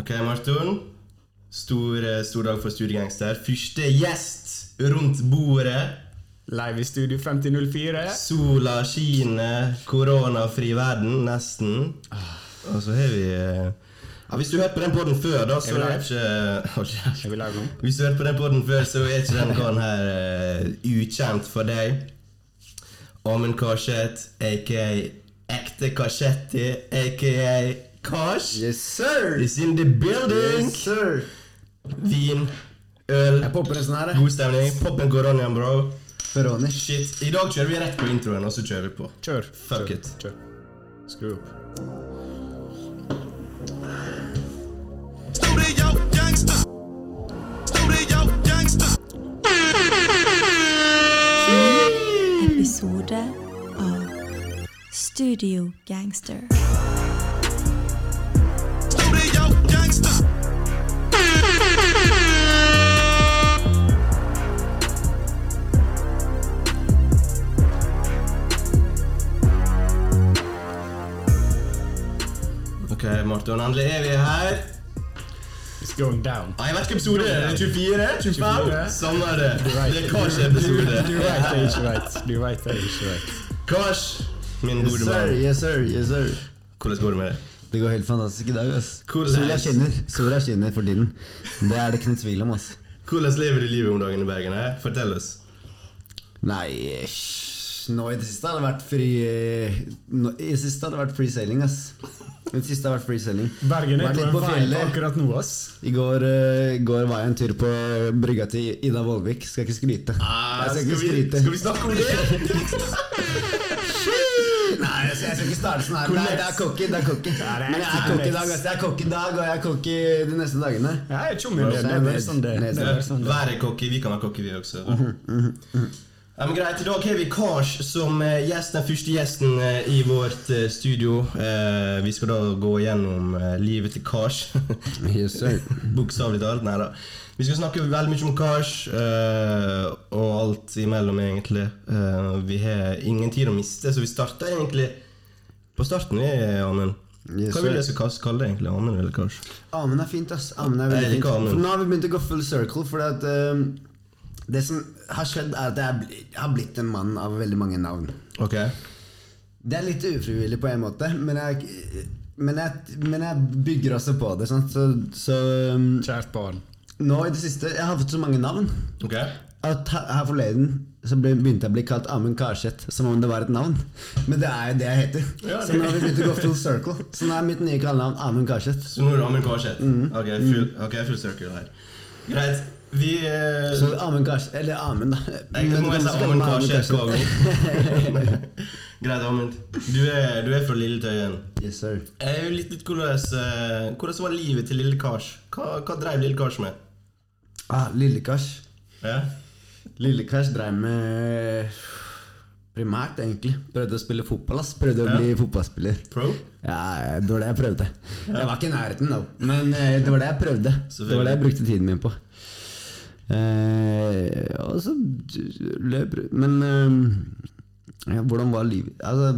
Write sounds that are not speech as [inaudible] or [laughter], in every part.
Ok, Marton. Stor, eh, stor dag for Studiegangster. Første gjest rundt bordet. Live i Studio 5004. Sola skinner, koronafri verden, nesten. Og så har vi eh, ja, Hvis du hørte på den podden før, da, så Er er ikke [laughs] live? Hvis du hørte på den podden før, så er ikke den karen her uh, ukjent for deg. Amund Karseth, aka Ekte Karsetti, aka Kars, Yes, sir! is in the building. Yes, sir! Vin, øl, Jeg popper en sånn her. jeg. god stemning. Pop en koronaen, bro. Peroni. Shit. I dag kjører vi rett på introen, og så kjører vi på. Kjør. Fuck Kjør. it. Kjør. Skru opp. Studio gangster. Studio gangster. episode av Studio Gangster. Ok, Marton, endelig er vi her. It's going down. Ah, jeg vet ikke episode det er. 24? 25? 24? Samme det. Det er Du, Kars-episode. du vet det er ikke rett. Du vet det er ikke vet. Kars, min Yes, gode sir, mann. yes, sir, yes, sir. Hvordan går det med deg? Det går helt fantastisk i dag. ass? Sola skinner Sola skinner for tiden. Det er det ikke noen tvil om. ass Hvordan lever du livet om dagen i Bergen? Eh? Fortell oss. Nei Nå i det siste har det vært fri eh, nå, I det siste har det vært freesailing. ass I det siste har vært free sailing. Bergen er på en fjellet. akkurat nå, ass. I går, uh, går var jeg en tur på brygga til Ida Vollvik. Skal ikke skryte. Ah, jeg skal skal, ikke vi, skryte. skal vi snakke om det? [laughs] Nei, jeg skal, ikke starte sånn her. Nei, det er cocky. Det er cocky. Det Men jeg er cocky i dag. ass. Jeg er cocky i dag, og jeg er cocky de neste dagene. Ja, jeg er sånn sånn det. Vær cocky, vi kan være cocky, vi også. Ja, men greit, I dag har vi Kars som eh, gjest, den første gjesten eh, i vårt eh, studio. Eh, vi skal da gå gjennom livet til Kars. [laughs] Yes. Bokstavelig talt. Nei da. Vi skal snakke veldig mye om Kars eh, og alt imellom, egentlig. Eh, vi har ingen tid å miste, så vi starter egentlig på starten, vi, Amund. Yes, Hva vil jeg skal kalle det, egentlig? Amund eller Kars? Amund er fint, ass. Amund er veldig fint. For nå har vi begynt å gå full circle, fordi at eh, det som har skjedd, er at jeg har blitt en mann av veldig mange navn. Ok. Det er litt ufrivillig på en måte, men jeg, men jeg, men jeg bygger også på det. Sant? Så, så um, Kjært barn. nå i det siste Jeg har fått så mange navn ok. at her, her forleden så begynte jeg å bli kalt Amund Karseth som om det var et navn. Men det er jo det jeg heter. Ja, Så nå har vi begynt å gå full circle. Så nå er mitt nye kallenavn Amund Karseth. Så nå er det Amund Karseth? Ok, full, ok, full circle her. Greit. Vi eh, Så Amund Kars... Eller Amund, da. Jeg må si Amund gang. [laughs] Greit, Amund. Du er, du er fra Lilletøyen. Yes, sir. Jeg er litt, litt hvordan, eh, hvordan var livet til lille Kars? Hva, hva drev lille Kars med? Ah, Lille-Kars. Ja? Lille-Kars drev med Primært, egentlig. Prøvde å spille fotball. ass Prøvde å Ja. bli fotballspiller. Pro? Ja, det var det jeg prøvde. Jeg var ikke i nærheten, da. Men eh, det var det jeg prøvde. Det var det jeg brukte tiden min på. Eh, og så løp Men eh, ja, hvordan var livet Altså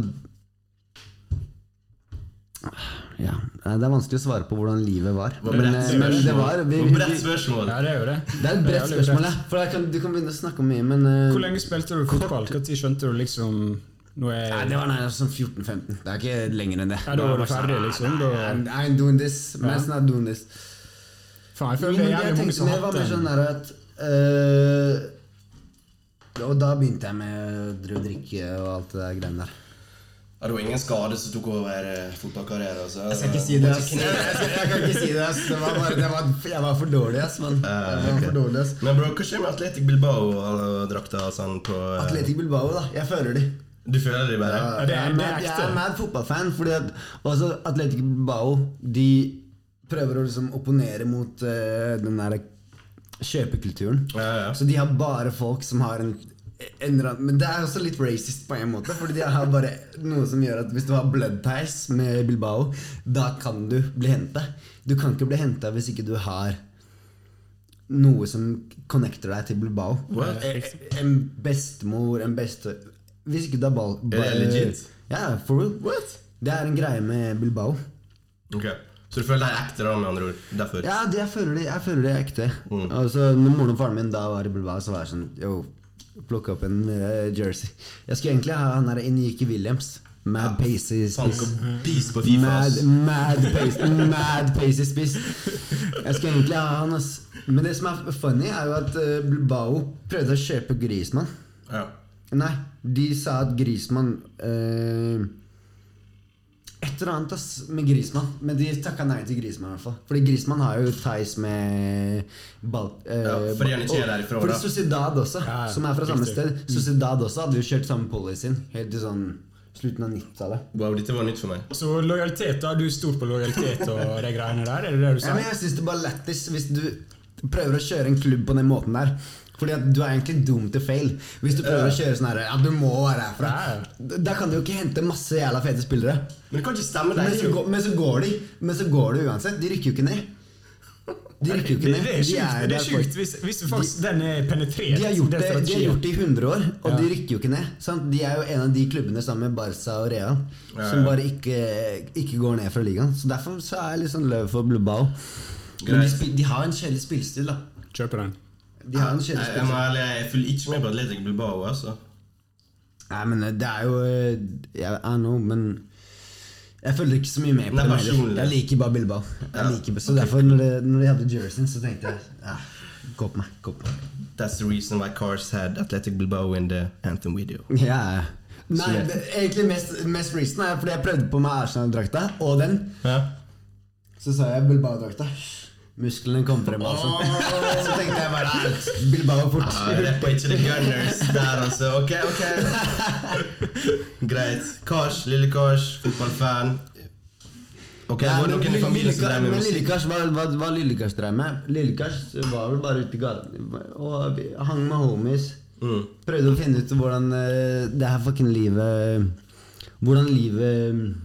Ja, det er vanskelig å svare på hvordan livet var. Det Men, eh, men det var vi, Det bredt spørsmål. Ja, det er jo det. Det er et bredt spørsmål, ja. For kan, du kan begynne å snakke om mye, men eh, Hvor lenge spilte du fotball? Når skjønte du liksom Nå er Nei, det var nei, sånn 14-15. Det er ikke lenger enn det. Ja, da var du ferdig, liksom, da- I'm, I'm doing this. Man's not doing this. Faen, jeg Jo, føler det er jeg jævlig mange som har var mer hatt sånn at eh, Og da begynte jeg med å drikke og alt det der greiene der. Ja, det var ingen skade som tok over eh, fotballkarrieren? Altså. Jeg skal ikke si det, ass. [laughs] Jeg, jeg, jeg kan ikke si det, ass. Det var bare, det var, jeg var for dårlig, ass. Men, Jeg var for dårlig, ass. Men bro, hva skjer med Atletic Bilbao og drakta og sånn på uh... Atletic Bilbao, da. Jeg føler de. Du føler de bare? Ja, det er- er det er jeg er mad fotballfan, fordi at også Atletic Bilbao De prøver å liksom opponere mot uh, den der kjøpekulturen. Ja, ja. Så de har bare folk som har en, en Men det er også litt racist på en måte, Fordi de har bare noe som gjør at hvis du har blood ties med Bilbao, da kan du bli henta. Du kan ikke bli henta hvis ikke du har noe som connecter deg til Bilbao. What? Eh, En bestemor, en beste Hvis ikke du har ball... Ja, yeah, for real. What? Det er en greie med Bilbao. Ok. Så du føler deg ekte, da, med andre ord? Derfor? Ja, det, jeg, føler det, jeg føler det er ekte. Altså, når moren og faren min da var i Bilbao, så var jeg sånn Yo, plukke opp en uh, jersey. Jeg skulle egentlig ha han der Iniki Williams. Mad Pacey Paces-spiss. Mad, mad, pace, [laughs] mad Pacey spiss. Jeg skulle egentlig ha han, ass. Men det som er funny, er jo at uh, Bilbao prøvde å kjøpe Grismann. Ja. Nei, de sa at Grismann eh, Et eller annet ass, med Grismann. Men de takka nei til Grismann. i hvert fall Fordi Grismann har jo ties med Bal eh, Ja, fordi han ikke er og- Fordi. Sociedad også, Ja, ja, som er fra samme sted. Sociedad også hadde jo kjørt samme policyen helt til sånn slutten av 90-tallet. Wow, dette var nytt for meg. Så lojalitet, da? Du er stor på lojalitet og [laughs] de greiene der? Er det det du Ja, men jeg syns det er bare lættis hvis du prøver å kjøre en klubb på den måten der. Fordi at du er egentlig doomed to fail. Hvis du prøver å kjøre sånn her Ja, du må være herfra. Ja, Da kan du jo ikke hente masse jævla fete spillere. Men det kan ikke stemme. Men så, går, men så går de Men så går de uansett. De rykker jo ikke ned. De rykker jo ikke ned. det er De sjukt. Det er sjukt hvis, hvis faktisk, de, den er penetrert. De har gjort det, de har gjort det i 100 år, og Ja. de rykker jo ikke ned. Sant? De er jo en av de klubbene sammen med Barca og Real Ja, som bare ikke, ikke går ned fra ligaen. Så Derfor så er jeg litt sånn løv for Bilbao. Men de, de har en kjedelig spillestil, da. Kjøper den. De har en kjedelig Jeg, jeg følger ikke med på Atletic Bilbao, altså. Nei, men det er jo eh, Jeg er know, men jeg følger ikke så mye med på Nei, det. Jeg liker bare Bilbao. Jeg Ja, liker, så derfor, når, de, når de hadde jerseyen, så tenkte jeg ja, Gå på meg. Gå på meg. That's the reason why Cars had Athletic Bilbao in the anthem video. Yeah. Nei, det, egentlig mest, mest reason er fordi jeg prøvde på meg Arsenal-drakta, og den. Ja. Så sa jeg Bilbao-drakta. Musklene kom frem, altså. Så tenkte jeg bare "Ah, Bilbao fort. Ja, på ikke The Gunners der, altså. Ok, ok. Greit. Kars, lille Kars, fotballfan. Ok, Ja, Var det noen i familien som drev med Men Lille Kars, hva, hva, hva Lillekars drev med? Lillekars var vel bare ute i gaten og hang med homies. Mm. Prøvde å finne ut hvordan eh, det her fucking livet Hvordan livet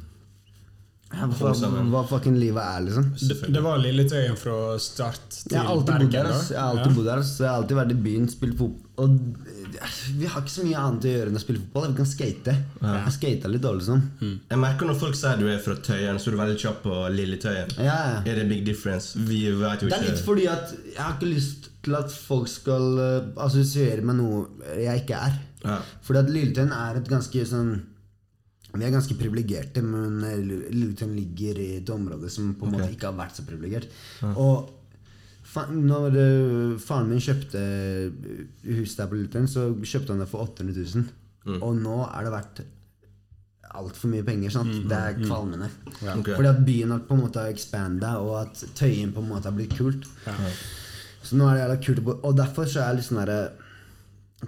hva, hva fucking livet er, liksom. Det, det var Lilletøyen fra start til Jeg har alltid Bergen. der, Jeg har alltid bodd der. Så jeg har alltid vært i byen, spilt fotball. Og vi har ikke så mye annet å gjøre enn å spille fotball. Vi kan skate. Jeg skata litt dårlig sånn. Jeg merker når folk sier du er fra Tøyen, så er du veldig kjapp på Lilletøyen. Ja, ja. Er det big difference? Vi vet jo Det er litt fordi at jeg har ikke lyst til at folk skal eh, assosiere med noe jeg ikke er. Ja. Fordi at Lilletøyen er et ganske sånn Vi er ganske privilegerte, men eh, ligger i et område som på en måte ikke har vært så privilegert. Og fa når eh, faren min kjøpte huset hus der på Lilletøyen, så kjøpte han det for 800 000. Og nå er det verdt altfor mye penger. Sant? Det er kvalmende. Ok. Fordi at byen har på en måte expanda, og at Tøyen på en måte har blitt kult. Så nå er det jævla kult å bo Og derfor så er jeg litt sånn derre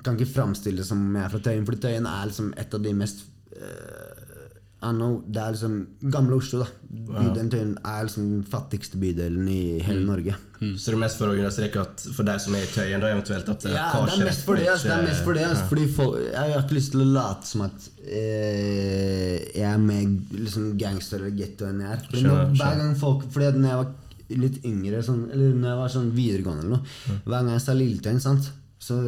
kan ikke framstille det som om jeg er fra Tøyen, Fordi Tøyen er liksom et av de mest eh, Know, Det er liksom Gamle Oslo, da. Bydelen Tøyen er liksom den fattigste bydelen i hele Norge. Så det er mest for å understreke at for deg som er i Tøyen, da eventuelt at eh, Ja, det er mest for det. Altså, Det er mest for det altså. Fordi folk, Jeg har ikke lyst til å late som at eh, jeg er mer liksom, gangster eller getto enn jeg er. Fordi nå, hver gang folk Fordi når jeg var litt yngre, sånn, eller når jeg var sånn videregående eller noe Hver gang jeg sa Lilletøyen, sant, så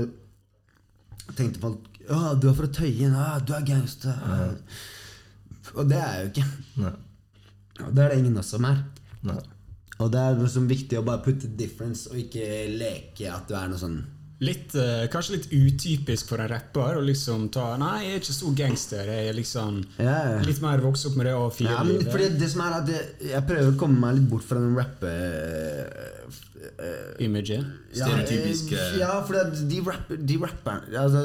tenkte folk Å, du er fra Tøyen. Å, du er gangster. Og det er jeg jo ikke. Nei. Og det er det ingen av oss som er. Nei. Og det er liksom viktig å bare putte difference og ikke leke at du er noe sånn Litt, eh, kanskje litt utypisk for en rapper å liksom ta Nei, jeg er ikke så gangster. Jeg er liksom Ja, ja. litt mer vokst opp med det og fire Ja, men fordi det som er at jeg, jeg prøver å komme meg litt bort fra den rappe... Imaget. Ja, Stereotypisk, eh, eh, Ja, for de rapper, de rapper altså,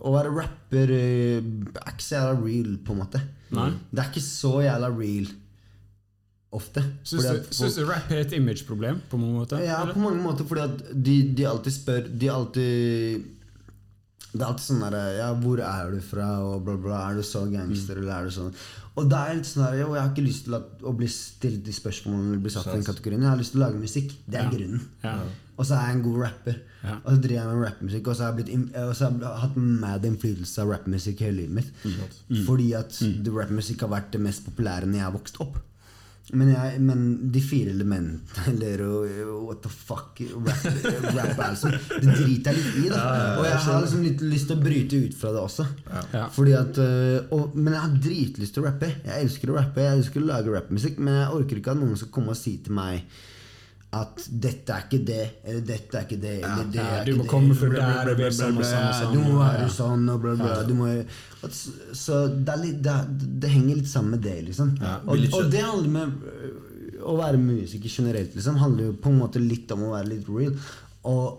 Å være rapper uh, er ikke så jævla real, på en måte. Nei. Det er ikke så jævla real ofte. Syns du, folk- du rap er et imageproblem på mange måter? Ja, eller? på mange måter, fordi at de, de alltid spør De alltid Det er alltid sånn derre Ja, hvor er du fra? Og bla, bla. Er du så gangster, eller er du sånn? Og det er litt sånn der Jo, jeg har ikke lyst til at, å bli stilt de spørsmålene eller bli satt i den kategorien. Jeg har lyst til å lage musikk. Det er Ja. grunnen. Ja. Og så er jeg en god rapper. Ja. Og så driver jeg med rappmusikk, og så har jeg, blitt, og så har jeg hatt mad innflytelse av rappmusikk hele livet mitt. Mm. Fordi at rappmusikk har vært det mest populære når jeg har vokst opp. Men, jeg, men de fire elementene [laughs] eller og- what the fuck rap, rap altså, Det driter jeg litt i. da Og jeg har liksom litt lyst til å bryte ut fra det også. Ja. Fordi at øh, og, Men jeg har dritlyst til å rappe. Jeg elsker å rappe, jeg elsker å lage rappmusikk, men jeg orker ikke at noen skal komme og si til meg at dette er ikke det, eller dette er ikke det, eller det er du ikke må det. komme fra bla, bla, der og sånn og sånn og sånn, Du må være sånn og bla, bla. Du må, så det, er er- henger litt sammen med det, liksom. og, det handler med å være musiker generelt, liksom. Handler jo på en måte litt om å være litt real. Og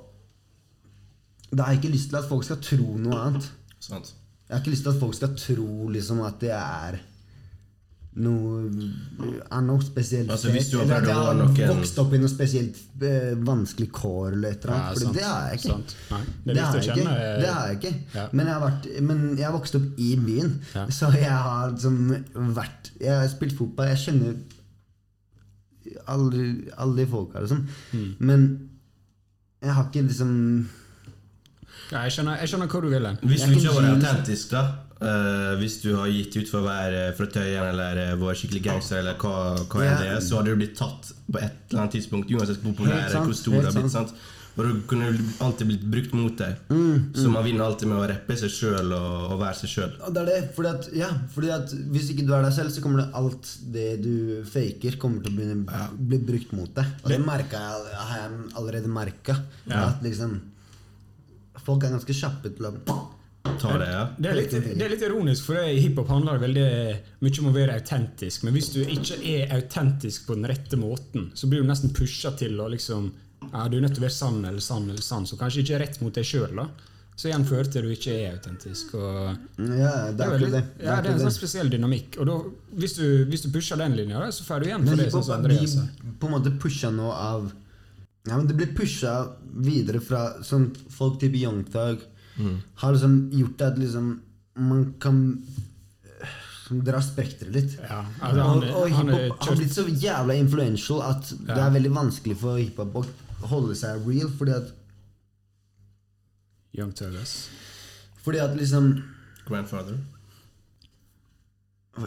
da har jeg ikke lyst til at folk skal tro noe annet. Jeg har ikke lyst til at folk skal tro liksom at det er noe er noe spesielt Altså, hvis du har prøvd å jeg noen- vokst opp i noe spesielt eh, vanskelig kår eller et eller annet. for det har jeg ikke. sant. Nei, det er det, har jeg ikke. eh, det har jeg ikke. ja. Men, jeg har vært, men jeg har vokst opp i byen, Ja. så jeg har liksom vært Jeg har spilt fotball, jeg kjenner alle, alle de folka, liksom. Mm. Men jeg har ikke liksom Ja, jeg, skjønner, jeg skjønner hva du vil. Hvis du ikke har vært autentisk, da eh, Hvis du har gitt ut for å være fra Tøyen eller eh, vært skikkelig gangster, eller hva, hva yeah. Ja. det er, så hadde du blitt tatt på et eller annet tidspunkt, uansett hvor populær hvor stor du har blitt. sant? Og du kunne alltid blitt brukt mot deg. Mm, Så man vinner alltid med å rappe seg sjøl og, og være seg sjøl. Det er det, fordi at, ja, fordi at Hvis ikke du er deg selv, så kommer det alt det du faker, kommer til å begynne, bli brukt mot deg. Og det merket jeg, har jeg allerede merka. At liksom Folk er ganske kjappe til å Ta det, ja. Det er, litt, det er litt ironisk, for i hiphop handler veldig mye om å være autentisk. Men hvis du ikke er autentisk på den rette måten, så blir du nesten pusha til å liksom ja, Du er nødt til å være sann eller sann eller sann, så kanskje ikke er rett mot deg sjøl. Så igjen fører til du ikke er autentisk. Og Ja, det det er veldig, det. ja, det er en sånn spesiell dynamikk. Og da, hvis, du, hvis du pusher den linja, så får du igjen for Men det. Sånn som Andreas sa. på en måte pusha nå av Ja, men Det blir pusha videre fra sånn folk til Young Thug har liksom gjort det at liksom man kan øh, dra spekteret litt. Ja, altså, han og og hiphop har blitt så jævla influential at det er veldig vanskelig for hiphop å holde seg real. Fordi at, Young Tuggers. fordi at liksom Grandfather.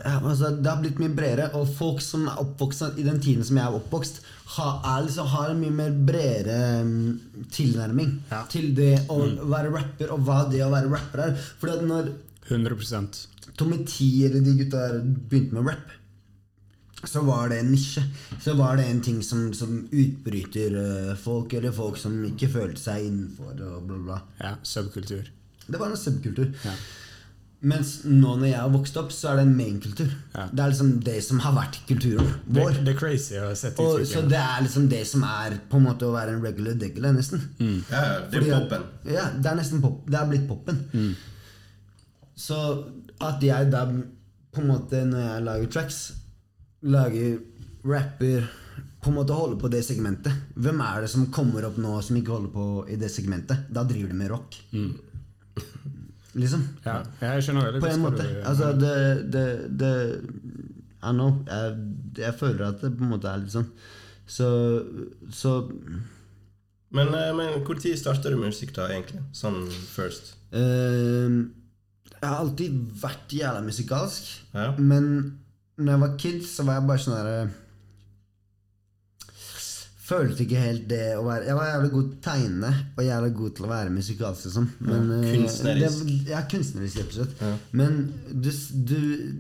Altså, Det har blitt mye bredere, og folk som er oppvokst i den tiden som jeg er oppvokst, har, er liksom, har en mye mer bredere mm, tilnærming Ja. til det å Mm. være rapper, og hva det å være rapper er. Fordi at når 100 Tommy T eller de gutta der begynte med rap, så var det en nisje. Så var det en ting som, som utbryter eh, folk, eller folk som ikke følte seg innenfor, og bla, bla. Ja, subkultur. Det var en subkultur. Ja. Mens nå når jeg har vokst opp, så er det en mainkultur. Ja. Det er liksom det som har vært kulturen vår. det er crazy å sette Og, så det er liksom det som er på en måte å være en regular degular, nesten. Mm. ja, det Fordi er at- poppen. Ja, det er nesten pop. Det er blitt poppen. Mm. Så at jeg da på en måte, når jeg lager tracks, lager rapper på en måte holder på det segmentet. Hvem er det som kommer opp nå som ikke holder på i det segmentet? Da driver de med rock. Liksom. Ja, jeg skjønner veldig På en måte. du- Altså, det, det, det I know. Jeg, jeg føler at det på en måte er litt sånn. Så, så Men, eh, men tid starta du med musikk, da, egentlig? Sånn first? Uh, jeg har alltid vært jævla musikalsk. Ja. Men når jeg var kid, så var jeg bare sånn derre Følte ikke helt det å være Jeg var jævlig god til å tegne og jævlig god til å være musikalsk. Liksom. Men, ja, kunstnerisk. Det, ja, kunstnerisk, rett og slett. Ja. Men du, du,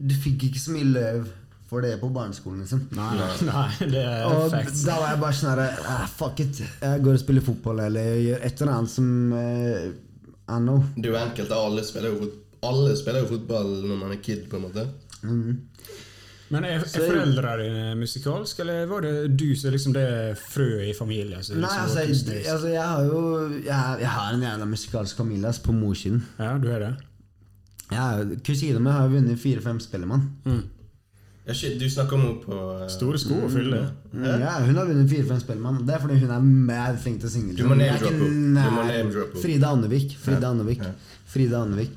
du fikk ikke så mye løv for det på barneskolen. liksom Nei, nei, [laughs] det er og facts. da var jeg bare sånn herre ah, Fuck it. Jeg går og spiller fotball eller gjør et eller annet som uh, I know. Det er jo enkelt. Alle spiller jo, alle spiller jo fotball når man er kid, på en måte. Men er, er foreldrene dine musikalske, eller var det du som liksom det frøet i familien? Nei, liksom altså, jeg, altså jeg har jo Jeg, jeg har en jævla musikalsk familie altså, på morssiden. Ja, du er det? Jeg- Kusina mi har vunnet fire-fem Spellemann. Ja, shit, du snakker om henne på uh, Store sko å fylle. Mm, Ja, hun har vunnet fire-fem Spellemann. Det er fordi hun er mad flink til å synge. Du må name-droppe henne. Frida Andevik. Frida Ja, Andevik. ja. Frida Andevik.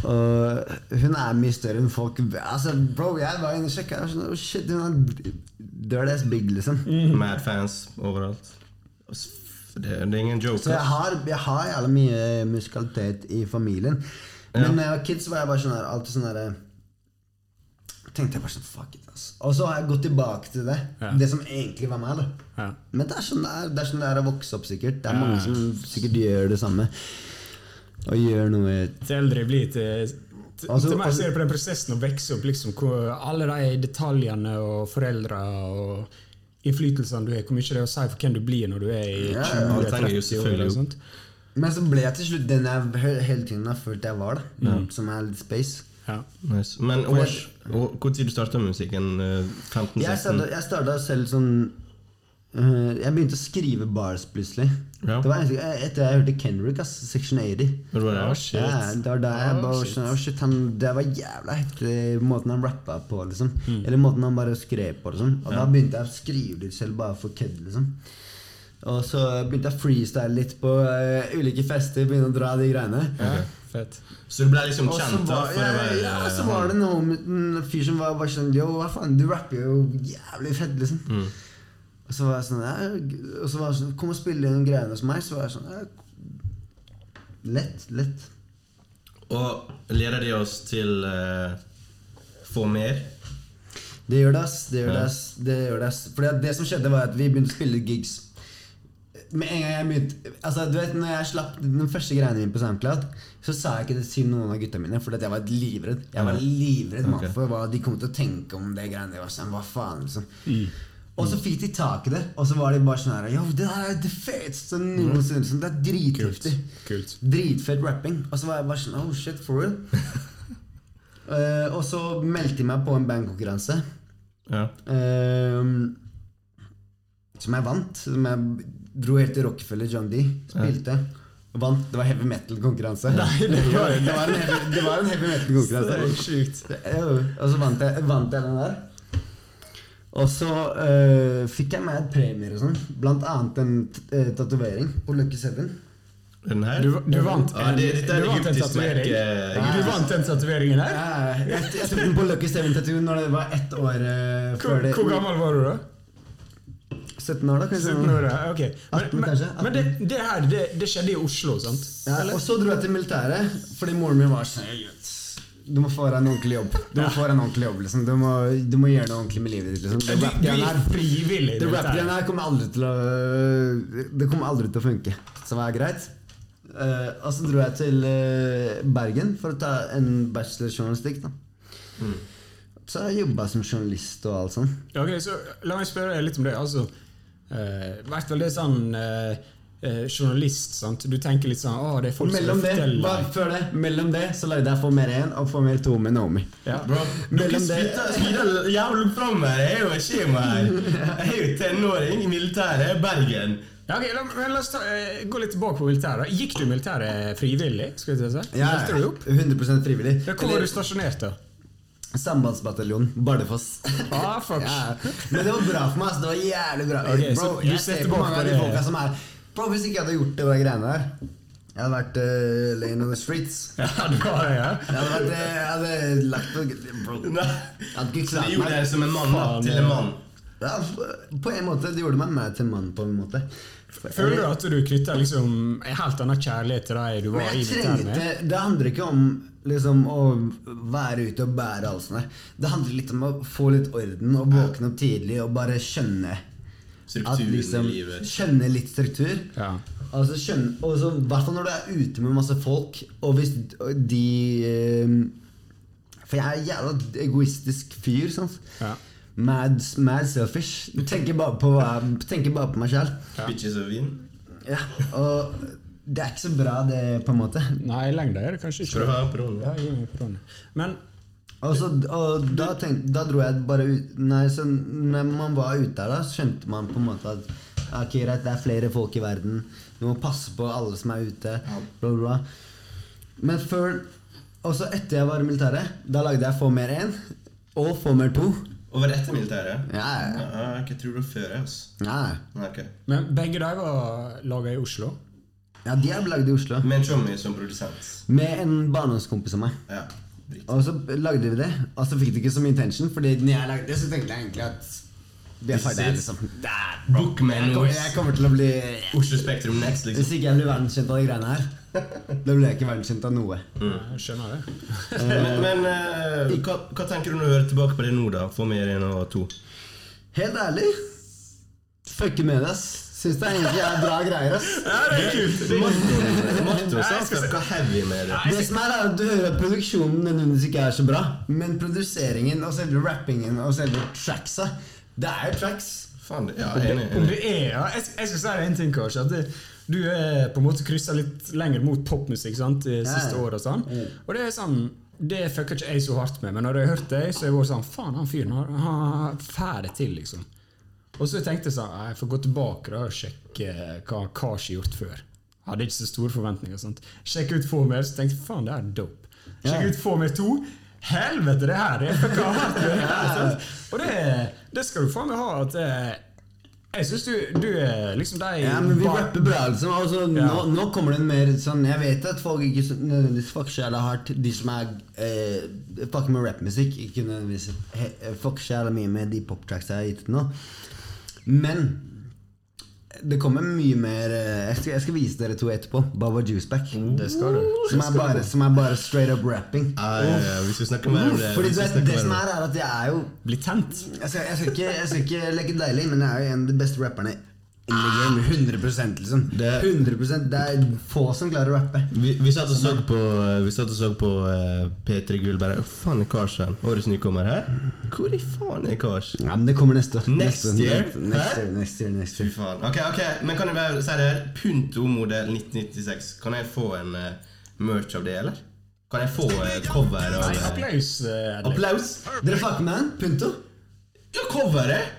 Og hun er mye større enn folk Altså, bro, jeg var inne og sjekka. Sånn, oh, shit, hun er Dirt ass big, liksom. Mad fans overalt. Det, er ingen joke. Så jeg har, jeg har jævla mye musikalitet i familien. Men Ja. når jeg var kid, var jeg bare sånn her Alltid sånn herre tenkte jeg bare sånn Fuck it, ass. Og så har jeg gått tilbake til det. Ja. Det som egentlig var meg. da Ja. Men det er sånn det er, det er, sånn det er å vokse opp, sikkert. Det er Ja. mange som sikkert gjør det samme. Og gjør noe Til eldre blir, til, til, Altså- til altså- ser jeg på den prosessen å vokse opp. Liksom, hvor alle de detaljene og foreldre og innflytelsene du har, hvor mye det er å si for hvem du blir når du er i Ja, ja, alt henger 20-30 år. og sånt. Men så ble jeg til slutt den jeg hele tiden har følt jeg var, da. Som er litt space. Ja. Nice. Men års, hvor tid du starta musikken? Eh, 15-16? Jeg starta, selv sånn Jeg begynte å skrive bars plutselig. Ja. Det var eneste, etter jeg hørte Kendrick, ass, Section 80. Det var? Ah, shit. Ja, det var da jeg oh, bare shit. oh shit, han, Det var jævla heftig måten han rappa på, liksom. Mm. Eller måten han bare skrev på. Liksom. Og da begynte jeg å skrive litt selv, bare for kødd, liksom. Og så begynte jeg å freestyle litt på uh, ulike fester, begynne å dra de greiene. ja, fett. Så du ble liksom kjent var, ja, være ja, så eh, var det noe, en fyr som var bare sånn Yo, hva faen, du rapper jo jævlig fett, liksom. Mm. Og så var jeg sånn Og så var jeg sånn Kom og spille inn greiene hos meg. Så var jeg sånn Lett, lett. Og leder det oss til uh, få mer? Det gjør det, ass. Det gjør det, ass. Det gjør det, ass. Fordi det som skjedde, var at vi begynte å spille gigs. Med en gang jeg begynte Altså, du vet, når jeg slapp den første greiene mine på SoundCloud, så sa jeg ikke det til noen av gutta mine, fordi jeg var livredd. Jeg var livredd mann, Ok. for hva de kom til å tenke om det greiene. Jeg var sånn, hva faen, liksom. Mm. Og så fikk de tak i det, og så var de bare sånn her Yo, det der er det feteste noensinne. Liksom. Det er dritheftig. Kult. Dritfett rapping. Og så var jeg bare sånn Oh shit, for real? uh, [laughs] og så meldte de meg på en bandkonkurranse. Ja. Uh, som jeg vant. Som jeg dro helt til Rockefeller, John D. Spilte. Vant. Det var heavy metal-konkurranse. Det, var- det, var en heavy- det var en heavy metal-konkurranse. [laughs] Og så vant jeg, vant jeg den der. Og så eh, fikk jeg med premier og sånn. Blant annet en uh, tatovering på Lucky Seven. Den her? Du, du vant Ja, en, det, er du vant en tatovering. Du vant den tatoveringen her? Ja, jeg, jeg tok den på Lucky Seven Tattoo når det var ett år uh, før det. hvor gammel var du da? 17 år, da, kanskje. 17 år, ja. ok. Men, 18 kanskje. 18. men det, det her det, det skjedde i Oslo, sant? Ja, og så dro jeg til militæret, fordi moren min var sånn Du må få deg en ordentlig jobb. Du må få deg en ordentlig jobb liksom. du, må, du må gjøre noe ordentlig med livet ditt. Liksom. Det rap-greiene her, kommer aldri til å Det kommer aldri til å funke. Så er greit. Uh, og så dro jeg til uh, Bergen for å ta en bachelorjournalistikk. da Så har jeg jobba som journalist og alt sånt. Okay, så La meg spørre deg litt om det. Altså, uh, hvert fall det sånn eh, eh, journalist, sant? Du tenker litt sånn Å, det er folk som det, forteller bare før det, mellom det så lagde jeg Formel 1 og Formel 2 med Naomi. ja. Bro, Mellom det- langt fram her. Jeg er jo skjema her. Jeg er jo tenåring i militæret. Bergen. Ja, ok, la, men la oss ta, eh, gå litt tilbake på militæret. Gikk du militæret frivillig? Skal jeg si? Ja, Meldte du opp? 100 frivillig. Ja, Hvor var du stasjonert, da? Sambandsbataljonen, Bardufoss. Ah, fuck. [laughs] ja. Men det var bra for meg. Altså, Det var jævlig bra. Ok, så bro, du jeg ser på mange av de folka som er Bro, Hvis ikke jeg hadde gjort det der greiene der Jeg hadde vært uh, lane on the streets. Ja, du var det, ja? Jeg hadde, vært, eh, jeg hadde lagt på Bro. Jeg hadde ikke klart det klart gjorde deg som en mann da, Faen, til en mann. Ja, på en måte. Det gjorde meg meg til en mann, på en måte. Føler du at du knytter liksom en helt annen kjærlighet til deg du Men var i militæret med? trengte Det handler ikke om liksom, å være ute og bære sånt. Det handler litt om å få litt orden og våkne opp tidlig og bare skjønne at Strukturen liksom, i livet. Skjønne litt struktur. Ja. Altså skjønne, og så, I hvert fall når du er ute med masse folk, og hvis de eh, For jeg er en jævla egoistisk fyr. Sant? Ja. Mad, mad selfish. Tenker bare på, tenker bare på meg sjøl. Bitches og vin. Ja, og det er ikke så bra, det, på en måte. Nei, i lengda er det kanskje ikke Prøv, Peroni? Ja, gi. Men Og, så, og da, tenkte, da dro jeg bare ut Nei, så når man var ute der, da, så skjønte man på en måte at Ok, greit, det er flere folk i verden. Du må passe på alle som er ute. Bla, bla. Men før Og så etter jeg var i militæret, da lagde jeg Få mer én og Få mer to. Og var etter militæret? Ja, ja, Ja, jeg tror det var før altså. ja. Okay. Men begge de var laga i Oslo. ja de er lagd i Oslo. Med en trommis som produsent. Med en barndomskompis av meg. Ja. Og så lagde vi det, og så fikk det ikke som intention. Fordi når jeg lagde det, så tenkte jeg egentlig at det er ferdig, liksom. Det Bookman Jeg kommer, jeg kommer til å bli Oslo Spektrum Next, liksom. Hvis ikke jeg blir verdenskjent av de greiene her, [laughs] da blir jeg ikke verdenskjent av noe. Jeg skjønner det. Men, men uh, hva, hva tenker du når du hører tilbake på det nå, da? For mer enn og to? Helt ærlig, fucker med det, ass. Syns det egentlig er bra greier, ass. Martin, Martin sa fucka heavy med det. Det som er, er at Du hører at produksjonen nødvendigvis ikke er så bra, men produseringen og selve rappingen og selve tracksa, det er jo tracks. Fan, det- ja, det, enig. om enig. det er ja, jeg, jeg skal si en ting, kanskje. At det, du er på en måte kryssa litt lenger mot popmusikk sant, de siste Ja. og Sånn. Og det er sånn det fucker ikke jeg så hardt med, men når jeg har hørt det, så er jeg vært sånn Faen, han fyren har, han det til, liksom. Og så tenkte jeg sånn Jeg får gå tilbake da og sjekke hva Kashi har gjort før. Hadde ikke så store forventninger. Sant? Sjekke ut få mer, så tenkte jeg faen, det er dope. Sjekke Ja. ut få mer to. Helvete, det her er fucka hardt! Det? Og det, det skal du faen meg ha. At eh, jeg syns du, du er liksom de Ja, men vi rapper bra, liksom. Altså, Ja. nå, nå kommer det mer sånn Jeg vet at folk ikke nødvendigvis fucker så jævla hardt, de som er eh, fucker med rappmusikk. Ikke nødvendigvis he- fucker så jævla mye med de poptracks jeg har gitt nå. Men det kommer mye mer eh, jeg skal, jeg skal vise dere to etterpå. Baba Juiceback. Det skal du. Som er bare, som er bare straight up rapping. Ja, ja, ja, hvis vi snakker mer om det Fordi du vet, det som om er, er at jeg er jo Blitt tent. jeg skal, jeg, skal ikke, jeg skal ikke leke deilig, men jeg er jo en av de beste rapperne in the game. 100 liksom. 100% Det er få som klarer å rappe. Vi, vi satt og så på, vi satt og så på eh, P3 Gull bare faen er Kars hen? Årets nykommer her? Hvor i faen er Kars? Ja, men det kommer neste år. Next next, year? Next year, next year, next year. faen. Ok, ok, men kan jeg bare si det her? Punto modell 1996. Kan jeg få en uh, merch av det, eller? Kan jeg få eh, cover av Nei, applaus. Uh, Applaus? Dere fucker med den? Punto? Ja, coveret!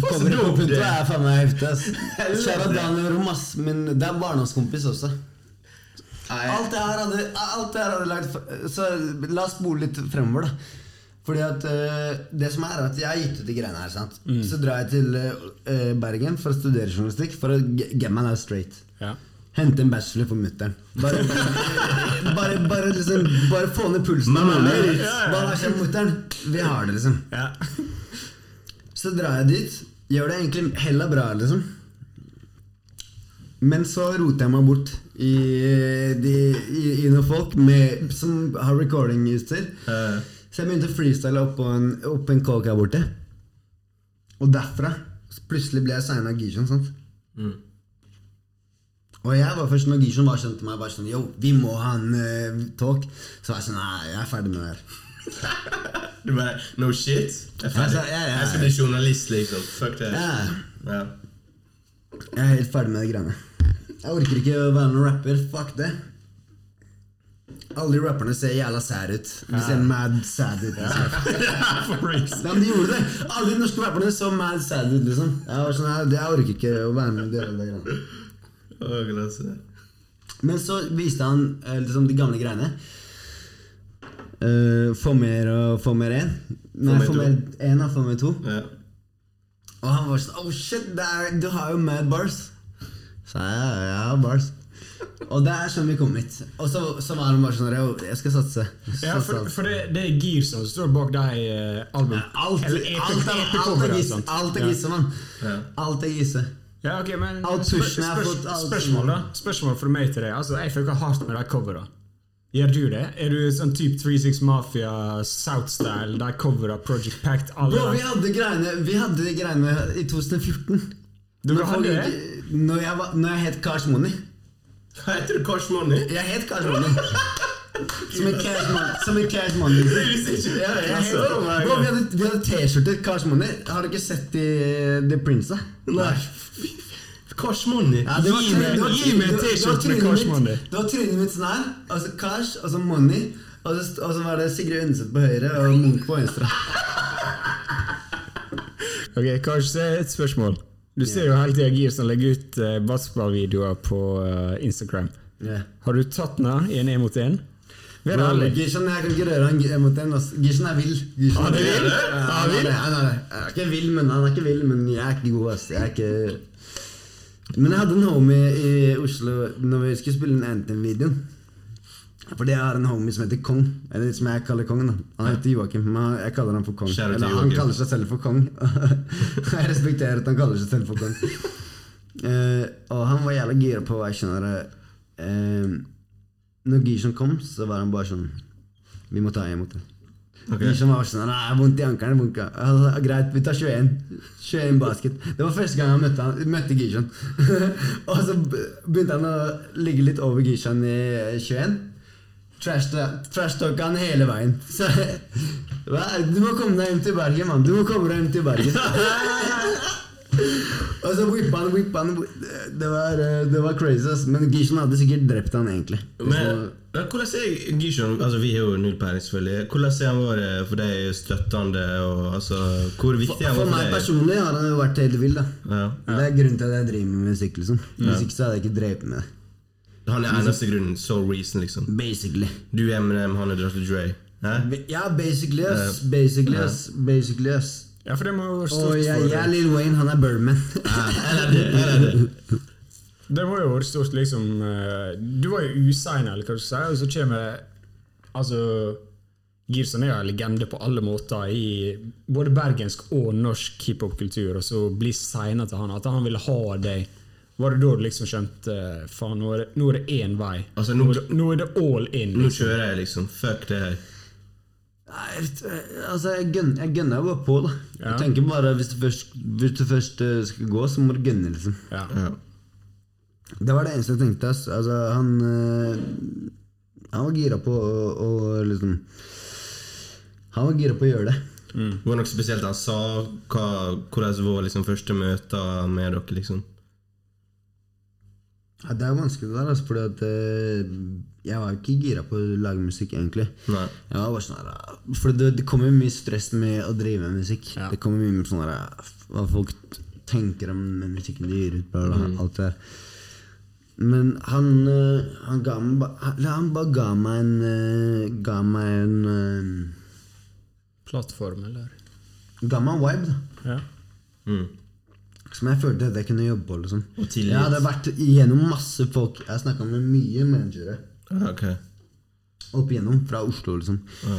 Coveret på dope det. er faen meg heftig. ass. Kjære Daniel Romas, men det er barndomskompis også. Alt det her hadde, alt det her hadde lagt Så la oss spole litt fremover, da. Fordi at eh, Det som er at Jeg har gitt ut de greiene her. sant? Så drar jeg til eh, Bergen for å studere journalistikk. For å ge- get my life straight. Ja. Hente en bachelor for mutter'n. Bare, bare, bare, liksom, bare få ned pulsen. Mamma, Hva skjer har skjedd, mutter'n? Vi har det, liksom. Ja. Så drar jeg dit. Gjør det egentlig hella bra, liksom. Men så roter jeg meg bort i, de, i, i noen folk med, som har recordingutstyr. eh, Så jeg begynte å freestyle oppå en, opp en kåk her borte. Og derfra plutselig ble jeg signa Gishon, sant? Og jeg var først når Gishon var kjent til meg, bare sånn Yo, vi må ha en uh, talk. Så var jeg sånn Nei, jeg er ferdig med det her. Du bare No shit? Jeg. Altså, ja, ja. Jeg skal bli journalist, liksom. Fuck det. Ja. Jeg er helt ferdig med de greiene. Jeg orker ikke å være noen rapper. Fuck det. Alle de rapperne ser jævla sad ut. De ser mad sad ut. Liksom. [laughs] For. Ja, men de gjorde det. Alle de norske rapperne så mad sad ut. liksom Jeg var sånn, jeg, jeg orker ikke å være med i de greiene. Men så viste han eh, liksom de gamle greiene. Uh, få mer og få mer én. Nei, mer få to. mer én og få mer to. Ja. Og han var sånn Oh shit, det er, du har jo mad bars. Så jeg, ja, jeg har bars. Og det er sånn vi kom hit. Og så, så var han bare sånn «Yo, Jeg skal satse. Ja, for, for det, det er Gears som står bak deg eh, album... Alt, eller epic, alt, er- alt er EP-coverne gisse, alt er gisse, mann. Ja. Alt er gisse. Ja, ok, men spør, spør, spør, Spørsmål da Spørsmål fra meg til deg. Altså, Jeg fucker hardt med de coverne. Gjør du det? Er du sånn type 36 Mafia, South-style, de covera Project Pact alle Bro, vi hadde greiene Vi hadde de greiene i 2014. Du Når hadde det? Når jeg, var, når jeg het Cash Money. Heter du? Cash Money? Jeg het Cash Money. Som en cash money. Som en cash money. [laughs] Ja, Altså, Bro, vi hadde, vi hadde T-skjorter Cash Money. Har du ikke sett de, The Prince? da? Nei. Cash Money? Ja, det var Gi meg- gi meg en T-skjorte med Cash Money. Det var trynet mitt sånn her. Altså cash, altså money. Og så, og så var det Sigrid Undset på høyre og Munch på venstre. [laughs] Ok, kanskje et spørsmål. Du ser jo hele tida Gir som legger ut uh, basketballvideoer på uh, Instagram. Yeah. Har du tatt den i en én mot én? Vær ærlig. Gishan, jeg kan ikke røre han g- mot den. altså. Gishan er vill. Gishan Han er vill? Han er. Han er. Er ikke vill, men han er ikke vill, men jeg er ikke god. ass. Jeg er ikke... Men jeg hadde en homie i Oslo når vi skulle spille den Anthem-videoen. Fordi jeg har en homie som heter Kong. Eller som jeg kaller Kongen. da Han heter Joakim, men jeg kaller han for Kong. Eller han kaller seg selv for Kong. [laughs] jeg respekterer at han kaller seg selv for Kong. Uh, og han var jævla gira på jeg skjønner uh, Når Gishon kom, så var han bare sånn Vi må ta imot det. Ok. som var sånn Nei, vondt i ankelen. vondt i ankelen." Jeg sa, Greit, vi tar 21. 21 basket. Det var første gang jeg møtte, han, møtte Gishan. [laughs] og så begynte han å ligge litt over Gishan i 21. Trash-talka han hele veien. [laughs] Så? Du må komme deg hjem til Bergen, mann. Du må komme deg hjem til Bergen. [laughs] og så whippa han, whippa han. Det var, eh, det var crazy, ass. Men Gishan hadde sikkert drept han, egentlig. Men ja, hvordan er Gishon Altså Vi har jo null peiling, selvfølgelig. Hvordan er han vært for deg støttende? Og, altså, hvor viktig er han For for meg for deg? personlig har han jo vært helt vill. Ja. Ja. Det er grunnen til at jeg driver med musikk. liksom Hvis ikke så hadde jeg ikke drevet med det. Han er eneste grunnen. So reason, liksom. Basically. Du er Eminem, han er Dr. Dre. Hæ? Ja, basically, yes. Basically, yes. Basically, ass. Ja, for det må jo være Og jeg, jeg er Lil Wayne, han er Birdman. Eller det, eller det. Det må jo være stort, liksom eh, Du var jo usigna, eller hva du sier, og så kommer Altså Girson er jo en legende på alle måter i både bergensk og norsk hiphop-kultur, og så bli signa til han. At han ville ha deg. Var det da du liksom skjønte Faen, nå er det, nå er det én vei. Altså, nå, nå- det, nå er det all in. Liksom. Nå kjører jeg, liksom. Fuck det her. Nei, altså, jeg gønner, jeg gønner jo bare på, da. Ja. Jeg tenker bare Hvis du først, hvis du først eh, skal gå, så må du gønne, liksom. Ja. Ja. Det var det eneste jeg tenkte. ass. Altså, han øh, Han var gira på å, å liksom Han var gira på å gjøre det. Var det noe spesielt han sa? Hva, hvordan var liksom første møter med dere? liksom? Ja, det er vanskelig der, altså, fordi at eh, jeg var ikke gira på å lage musikk, egentlig. Nei. Jeg var bare sånn her ah, For det, det kommer mye stress med å drive med musikk. Ja. Det kommer mye med sånn her ah, Hva folk tenker om musikken de gir ut. Bla, bla, Mm. alt det der. Men han, eh, han ga meg han, han bare ga meg en eh, Ga meg en eh, Plattform, eller? Ga meg en vibe, da. Ja. Mm. Som jeg følte at jeg kunne jobbe på. Liksom. Og tillit. Jeg hadde vært igjennom masse folk. Jeg snakka med mye managere Ah, ok. opp igjennom fra Oslo. liksom Ja.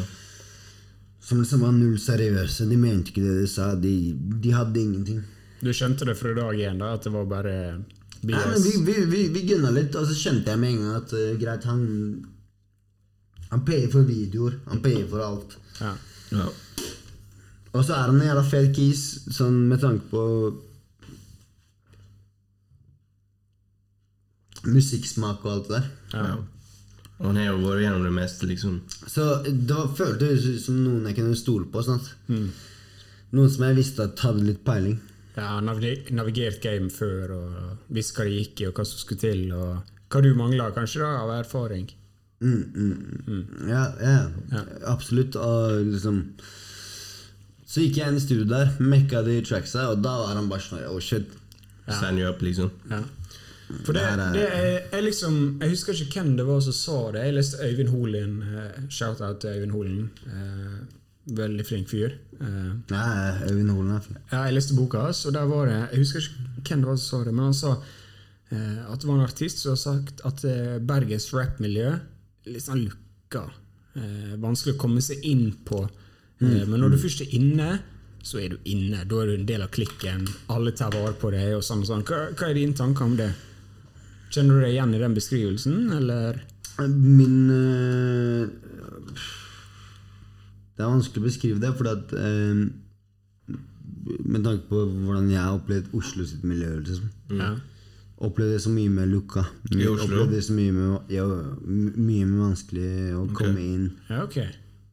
Som liksom var null seriøse. De mente ikke det de sa. De, de hadde ingenting. Du skjønte det fra dag én, da, at det var bare? Nei, men vi, vi, vi, vi gunna litt, og så skjønte jeg med en gang at uh, greit, han Han payer for videoer. Han payer for alt. ja. Ja. Og så er han en jævla fet kis, sånn med tanke på Musikksmak og alt det der. ja. Og han har jo vært gjennom det meste, liksom. Så det følte føltes ut som noen jeg kunne stole på. Sant? Noen som jeg visste at hadde litt peiling. Ja, navigert, game før og visste hva det gikk i, og hva som skulle til, og hva du mangla kanskje da av erfaring. Mm, mm, mm. Ja, ja, absolutt. Og liksom Så gikk jeg inn i studio der, mekka de tracksa, og da var han bare sånn Oh shit. Sign you up, liksom. Ja. For det, Det er- er, liksom Jeg husker ikke hvem det var som sa det. Jeg leste Øyvind Holin. eh, Shout-out til Øyvind Holin. Eh, veldig flink fyr. Uh, Øyvind Holen er fin. ja, jeg leste boka hans, og der var det Jeg husker ikke hvem det var som sa det, men han sa uh, at det var en artist som har sagt at uh, Bergens rappmiljø Liksom litt sånn lukka. Uh, vanskelig å komme seg inn på. Mm. men når du først er inne, så er du inne. Da er du en del av klikken. Alle tar vare på deg. og sånn og sånn. Hva, hva er dine tanker om det? Kjenner du deg igjen i den beskrivelsen, eller? Min Det er vanskelig å beskrive det, for at eh, Med tanke på hvordan jeg har opplevd Oslo sitt miljø. Liksom. Ja. Opplevde det så mye med lukka. I Oslo? Det så mye med, ja, mye med vanskelig å komme inn. ja, okay.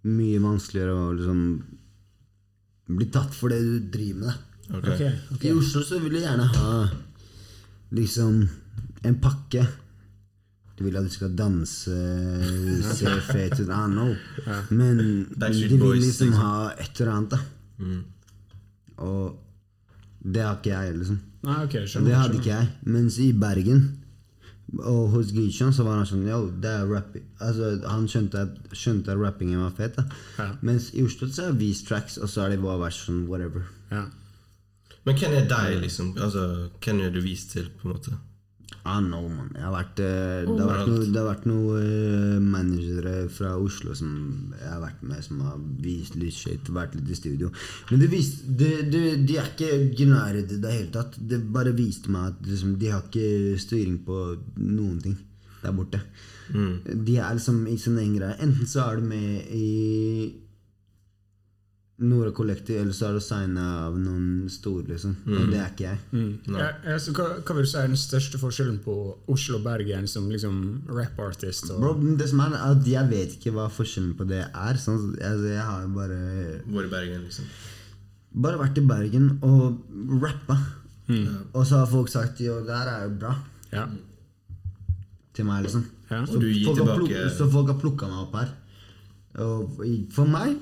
Mye vanskeligere å liksom bli tatt for det du driver med. Okay. Ok. ok, ok. I Oslo så vil du gjerne ha liksom en pakke. Du vil at du skal danse, se [laughs] fet ut. I know. Men de vil liksom liksom. ha et eller annet, da. Mm. Og det har ikke jeg, liksom. Nei, ok, skjønner. det hadde ikke jeg. Mens i Bergen og hos Gishan så var han sånn Yo, det er rapping. Altså, han skjønte at, skjønte at rappingen var fet. da Ja. Mens i Oslo så er det vist tracks, og så er det bare vært sånn whatever. Ja. Men hvem er deg, liksom? Altså, Hvem er du vist til, på en måte? Ah, no, man. Jeg har vært, eh, det, har vært no, det har vært noen eh, managere fra Oslo som jeg har vært med, som har vist litt shit, vært litt i studio. Men det viste, det, det, de er ikke genære i det hele tatt. Det bare viste meg at liksom, de har ikke styring på noen ting der borte. De er liksom i sin egen greie. Enten så er du med i Nora Collective, eller så er det signa av noen store, liksom. Og det er ikke jeg. Ja, ja, så hva, hva vil du si er den største forskjellen på Oslo og Bergen som liksom rap-artist? Bro, det som er at Jeg vet ikke hva forskjellen på det er. Sånn, altså, jeg har jo bare Vår i Bergen, liksom. Bare vært i Bergen og rappa. Og så har folk sagt jo, det her er jo bra ja. til meg, liksom. Ja. Og du gir folk har tilbake pluk- så folk har plukka meg opp her. Og for meg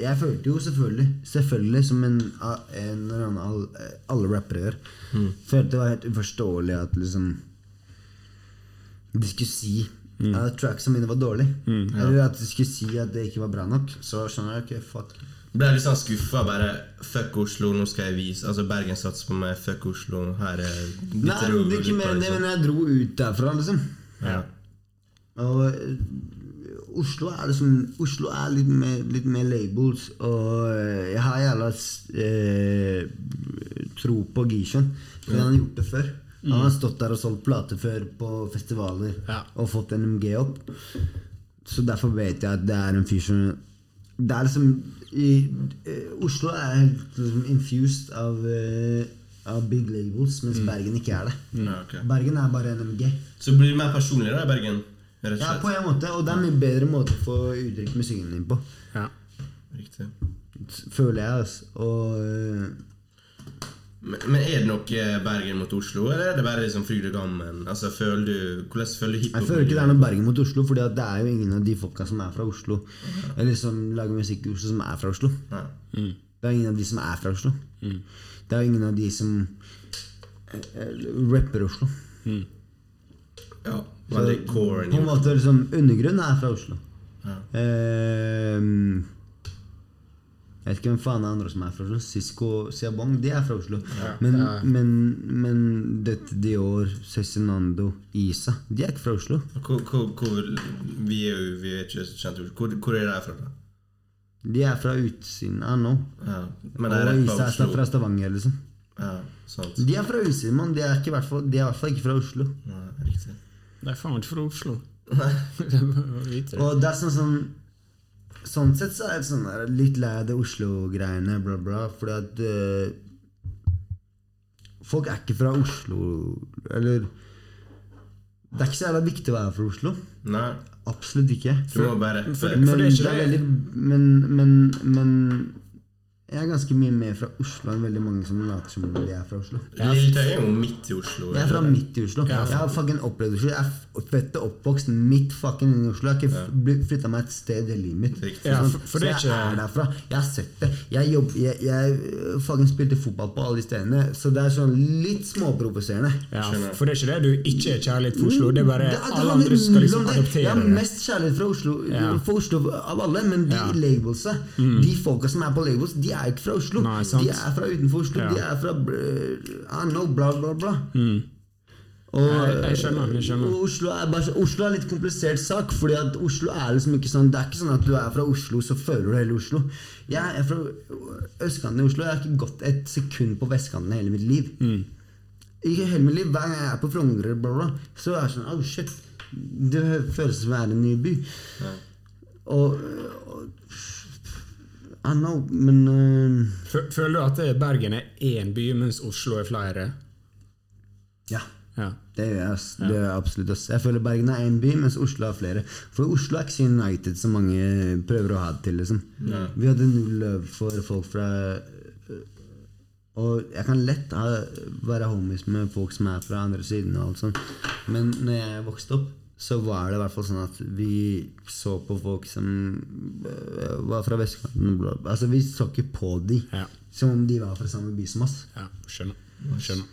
Jeg følte jo selvfølgelig Selvfølgelig som en, en eller annen all- alle rappere gjør. Følte det var helt uforståelig at liksom De skulle si at tracksa mine var dårlige. Eller at de skulle si at det ikke var bra nok. Så skjønner jeg ok, fuck. Ble litt sånn skuffa. Bare fuck Oslo, nå skal jeg vise Altså Bergen satser på meg. Fuck Oslo. Her er Nei, det er ikke mer enn det, men jeg dro ut derfra, liksom. Ja. Og eh, Oslo er liksom Oslo er litt mer, litt mer labels, og eh, jeg har jævla eh, tro på Gishon. For han har gjort det før. Han har stått der og solgt plater før på festivaler Ja. og fått NMG opp. Så derfor vet jeg at det er en fyr som Det er liksom i, eh, Oslo er helt liksom, infused av, eh, av big labels, mens Bergen ikke er det. Ja, okay. Bergen er bare NMG. Så blir det mer personlig da i Bergen? Rett og Ja, på en måte, og det er en mye bedre måte å få uttrykt musikken din på. Ja. Riktig. Føler jeg, altså. Og øh, Men, men er det noe Bergen mot Oslo, eller er det bare liksom fryd og gammen? Altså, føler du, Hvordan føler du hiphop? jeg føler ikke det er noe Bergen mot Oslo, for det er jo ingen av de folka som er fra Oslo, eller som lager musikk i Oslo, som er fra Oslo. Nei. Det er ingen av de som er fra Oslo. Det er ingen av de som eh, eh, rapper Oslo. Ja, veldig core. På en måte liksom Undergrunnen er fra Oslo. Ja. Ehm, jeg vet ikke hvem faen er andre som er fra Oslo. Sisko Siabong, de er fra Oslo. Men, Ja. men, men dette Dior, Cezinando, Isa, de er ikke fra Oslo. Hvor, hvor, hvor, vi er jo vi er ikke kjent. Hvor, hvor er de fra? da? De er fra utsiden av nå. Ja. Men de Og Isa er fra Stavanger, liksom. Ja, sant. De er fra utsiden, mann. De er i hvert fall- de er i hvert fall ikke fra Oslo. De er faen ikke fra Oslo. Nei [laughs] må vite det. Og det er sånn sånn Sånn sett så er jeg sånn der, litt lei av det Oslo-greiene, bla, bla, fordi at eh, Folk er ikke fra Oslo, eller Det er ikke så jævla viktig å være fra Oslo. Nei, Absolutt ikke. du må bare for- Men det er ikke det- veldig men, men, men jeg er ganske mye mer fra Oslo enn veldig mange som later som de er fra Oslo. Lilletøy er jo midt i Oslo. Jeg er fra midt i Oslo. Jeg har fucking opplevd Oslo. Jeg er født og oppvokst midt fucking inne i Oslo. Jeg har ikke flytta meg et sted i livet mitt. Ja, Sånn, for- for så er jeg ikke- er derfra. Jeg har sett det. Jeg, jobb, jeg, jeg øh, fucking spilte fotball på alle de stedene, så det er sånn litt småprovoserende. Ja, for det er ikke det du ikke er kjærlighet for Oslo. Det er bare Det det alle andre skal liksom adoptere det. Jeg har mest kjærlighet for Oslo, for Oslo av alle, men de Ja. labelsa, de folka som er på labels, de er jo ikke fra Oslo. Nei, de er fra utenfor Oslo. Ja. De er fra uh, I know, bla, bla, bla. Og, Jeg- jeg skjønner, jeg skjønner. Oslo er, bare, Oslo er litt komplisert sak, Fordi at Oslo er liksom ikke sånn Det er ikke sånn at du er fra Oslo, så føler du hele Oslo. Jeg er fra østkanten i Oslo. Jeg har ikke gått et sekund på vestkanten i hele mitt liv. Ikke hele mitt liv. Hver gang jeg er på Frogner, bla, bla, så er det sånn Oh, shit. Det føles som å være en ny by. Og, og Know, men uh, Føler du at Bergen er én by, mens Oslo er flere? Ja. Ja. Det gjør jeg. Det gjør jeg absolutt. også. Jeg føler Bergen er én by, mens Oslo har flere. For Oslo er ikke så United som mange prøver å ha det til. liksom. Vi hadde null for folk fra Og jeg kan lett ha, være homies med folk som er fra andre siden. og alt sånt. Men når jeg vokste opp, så var det i hvert fall sånn at vi så på folk som øh, var fra vestkanten. Altså Vi så ikke på de Ja. som om de var fra samme by som oss. ja. Skjønner. Skjønner.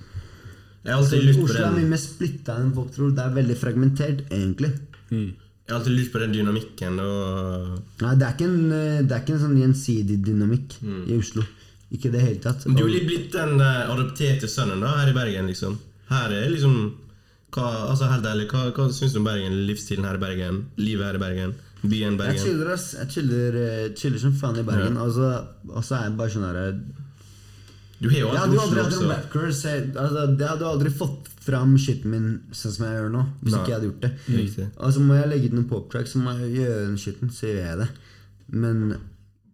Jeg har alltid lurt på Oslo er mye mer splitta enn folk tror. Det er veldig fragmentert, egentlig. jeg har alltid lurt på den dynamikken. Og Nei, det er ikke en, eh, det er ikke en sånn gjensidig dynamikk i Oslo. Ikke i det hele tatt. Men du er litt blitt den eh, adopterte sønnen da, her i Bergen, liksom. Her er liksom hva, altså Helt ærlig, hva, hva syns du om Bergen? Livsstilen her i Bergen? Livet her i Bergen? Byen Jeg chiller, ass. Jeg chiller, eh, chiller som faen i Bergen. Ja. Altså, og så er jeg bare sånn herre Du har jo alltid Oslo også. rapcurse. Jeg, altså, jeg hadde aldri fått fram shitten min sånn som jeg gjør nå. Hvis Nei. ikke jeg hadde gjort det. Riktig. Altså Må jeg legge ut noen poptracks, så må jeg gjøre den shitten, så gjør jeg det. Men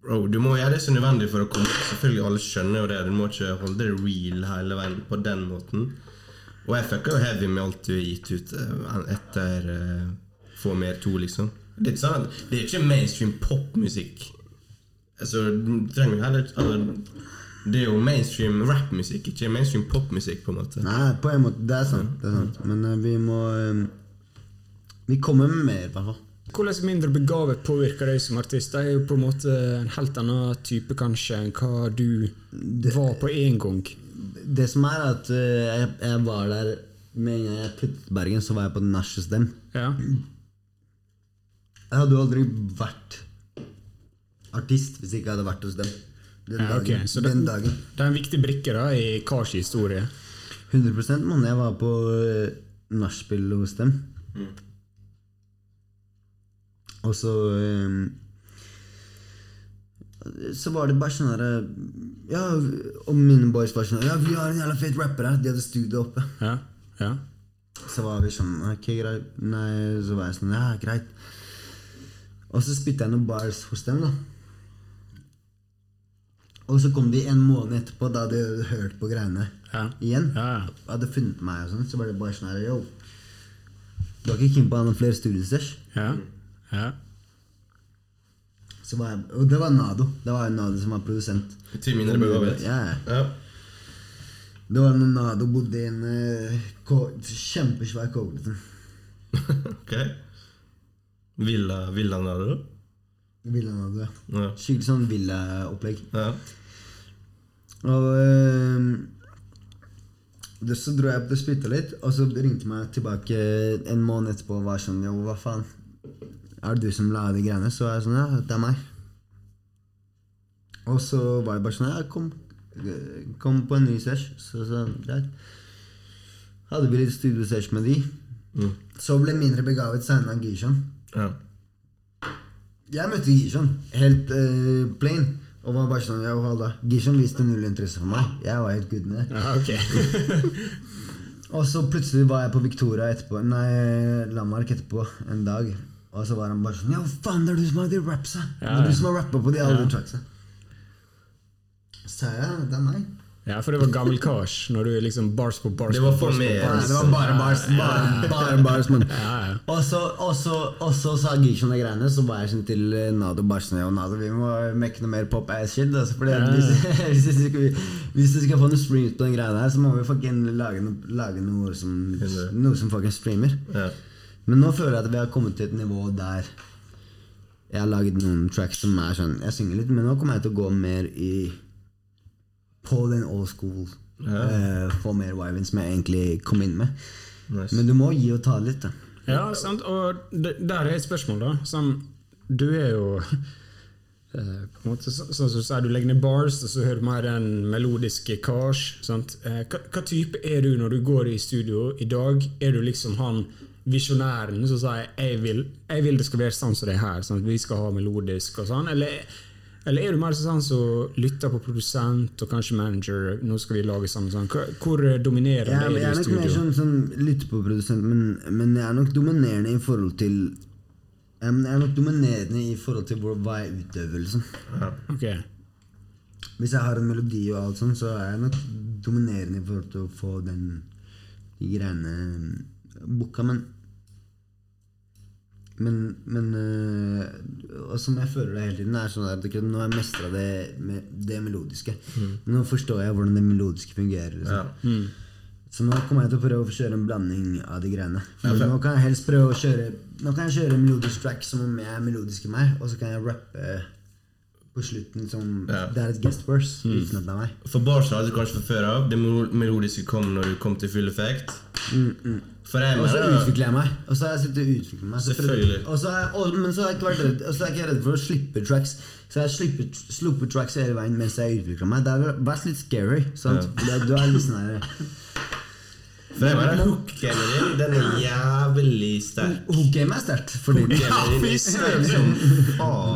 Bro, du må gjøre det som nødvendig for å komme Selvfølgelig alle skjønner jo det. Du må ikke holde det real hele veien på den måten. Og jeg fucka jo heavy med alt du har gitt ut eh, etter uh, Få mer to, liksom. Det ikke sånn Det er ikke mainstream popmusikk. Altså, du trenger jo heller altså, Det er jo mainstream rappmusikk, ikke mainstream popmusikk, på en måte. Nei, på en måte. Det er sant. Det er sant. Men uh, vi må eh, Vi kommer med mer, i hvert fall. Hvordan mindre begavet påvirker deg som artist? Det er jo på en måte en helt annen type kanskje enn hva du var på en gang. Det som er at eh, jeg, jeg var der med en gang jeg puttet Bergen, så var jeg på nach hos dem. Ja. Jeg hadde jo aldri vært artist hvis jeg ikke hadde vært hos dem. Den Ja, okay. dagen. så det- den dagen. Det er en viktig brikke da i Kars historie. 100% mann. Jeg var på uh, nachspiel hos dem. Og så eh, Så var det bare sånn herre Ja, og mine boys var sånn Ja, vi har en jævla fet rapper her. De hadde studio oppe. Ja, ja. Så var vi sånn Ok, greit. Nei, så var jeg sånn Ja, greit. Og så spytta jeg noen bars hos dem, da. Og så kom de en måned etterpå, da hadde de hørt på greiene Ja. igjen. Ja. Hadde funnet meg og sånn, så var det bare sånn her Yo, du har ikke keen på å ha noen flere studiestæsj? Ja. ja. Jeg, og det var Nado. Det var Nado som var produsent. Ti mindre begavet. Ja, Ja. Det var når Nado bodde i en uh, kjempesvær Cogleton. [laughs] Ok. Villa, villa Nado? Villa Nado, ja. Ja. Skikkelig sånn villaopplegg. ja. Og uh, så dro jeg opp og spytta litt, og så ringte meg tilbake en måned etterpå og var sånn Jo, hva faen? Er det du som la de greiene? Så var jeg sånn Ja, det er meg. Og så var det bare sånn Ja, kom. Kom på en ny sesh. Så han greit. Hadde vi litt studiosesh med de. Så ble mindre begavet signa Gishan. ja. Jeg møtte Gishan helt uh, plain. Og var bare sånn, ja, hold da. Gishan viste null interesse for meg. Jeg var helt good med det. ja okay. [laughs] Og så plutselig var jeg på Victoria etterpå Nei, Landmark etterpå en dag. Og så var han bare sånn Ja, faen, det er du som har de rapsa! Det Ja, er du som har rappa på de alle Ja. tracksa. Så sa jeg ja, det er meg. Ja, for det var gammel Kars, når du liksom bars på bars Det var for meg, Ja, det var bare bars. Bare, bare bars, men Ja, ja. Og så, sa Gishon de greiene, så var jeg sånn til Nado Barsne og Ja, Nado, vi må mekke noe mer pop-ass-shit. Altså, fordi Ja. hvis, [laughs] hvis, vi skal, hvis vi skal få noe streams på den greia der, så må vi fucking lage, noe, lage noe som, noe som fucking streamer. ja. Men nå føler jeg at vi har kommet til et nivå der jeg har laget noen tracks som er sånn Jeg synger litt, men nå kommer jeg til å gå mer i på den old school. eh, få mer viben som jeg egentlig kom inn med. Nice. Men du må gi og ta litt, da. Ja, sant? og der er et spørsmål, da. Som, du er jo eh, på en måte, så- Sånn som du sier, du legger ned bars, og så hører du mer den melodiske kars. Eh, hva, hva type er du når du går i studio i dag? Er du liksom han visjonæren som sier jeg vil, 'jeg vil det skal være sånn som det er her', sånn at vi skal ha melodisk og sånn? Eller, eller er du mer sånn som lytter på produsent og kanskje manager? 'Nå skal vi lage sånn sånn'. Hvor dominerende Jeg, jeg er er du i nok mer sånn, sånn lytter på produsent, men, men jeg er nok dominerende i forhold til jeg jeg er nok dominerende i forhold til hvor, hva jeg utøver, liksom. Ok. Hvis jeg har en melodi og alt sånn, så er jeg nok dominerende i forhold til å få den de greiene booka, men men, men øh, som jeg føler det hele tiden, er sånn at nå har jeg mestra det, det melodiske. Nå forstår jeg hvordan det melodiske fungerer. Liksom. Ja. Så nå kommer jeg til å prøve å kjøre en blanding av de greiene. For nå kan jeg helst prøve å kjøre Nå kan jeg kjøre en melodisk track som om jeg er melodisk i meg, og så kan jeg rappe på slutten som Ja. det er et guest verse uten at det er meg. For bars hadde du kanskje fra før av. Det melodiske kom når du kom til full effekt. For jeg Og så utvikler jeg meg. Og så har jeg sittet og utviklet meg. Selvfølgelig. Og så og, men så har jeg ikke vært redd Og så er jeg ikke redd for å slippe tracks. Så jeg slipper, sluppet tracks hele veien mens jeg utvikler meg. Det har vært litt scary. Sant? Det, du er litt sånn her For jeg hook-gamen din, den er jævlig sterk. Hook-game er sterkt. Fordi Hook-gamen din er sterk som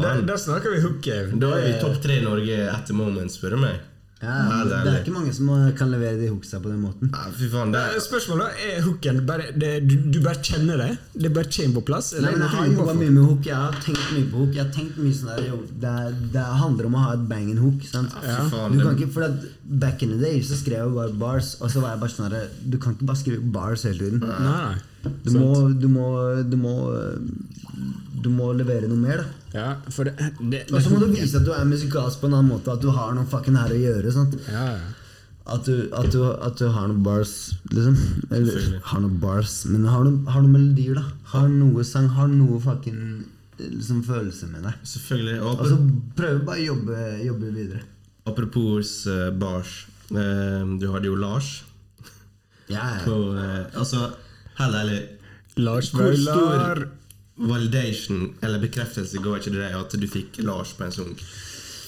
Da, da snakker vi hook-game. Da er vi topp tre i Norge at the moment, spør du meg. Ja, Det er ikke mange som eh, kan levere de hooksa på den måten. Ja, fy faen, det Eh, er Spørsmålet er hooken bare, det, du, du bare kjenner det? Det bare kommer på plass? Nei, men Jeg har jobba mye med hook. Jeg har tenkt mye på hook. Jeg har tenkt mye sånn der, jo, det, det handler om å ha et bang and hook. Sant? fy faen, Du kan ikke, for at Back in the day så skrev jeg bare bars, og så var jeg bare sånn der, Du kan ikke bare skrive bars hele tiden. Nei, nei. Du må, du må, du må, du må levere noe mer, da. Ja, for det, det, Og så må du vise at du er musikalsk på en annen måte, at du har noe fucking her å gjøre. Sant? Ja, ja. At du, at, du, at du har noen bars, liksom. Eller har noen bars, men har noen, har noen melodier, da. Har noe sang, har noe fucking liksom, følelse med deg. Selvfølgelig. Og så prøv bare å jobbe, jobbe videre. apropos uh, bars. Uh, du hadde jo Lars Ja, på uh, Altså, helt ærlig Lars Hvor stor Vaular validation eller bekreftelse ga ikke det at du fikk Lars på en sang?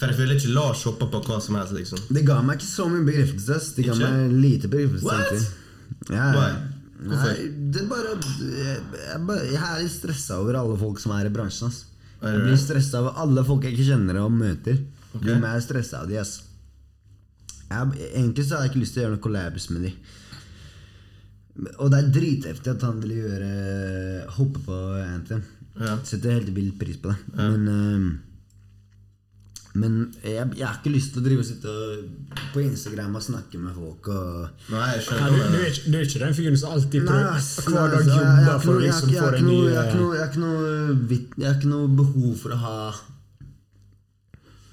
For jeg føler ikke Lars hoppa på hva som helst, liksom. Det ga meg ikke så mye bekreftelse. Det ga Ikke? meg lite bekreftelse. What? Ja, Why? Nei, det er bare jeg, jeg, jeg er litt stressa over alle folk som er i bransjen. Ass. Er Jeg blir stressa over alle folk jeg ikke kjenner og møter. Okay. Blir mer stressa av de, ass. Jeg, egentlig så har jeg ikke lyst til å gjøre noe collabs med de. Og det er dritheftig at han ville gjøre hoppe på Anthem. Ja. Setter helt vill pris på det. Men uh, men jeg, jeg har ikke lyst til å drive og sitte og- på Instagram og snakke med folk og Nei, jeg skjønner du, du, du er ikke, du er ikke den fyren som alltid prøver hver dag har jobber for å liksom få har en ny noe- Jeg har eh, ikke noe- jeg har ikke noe behov for å ha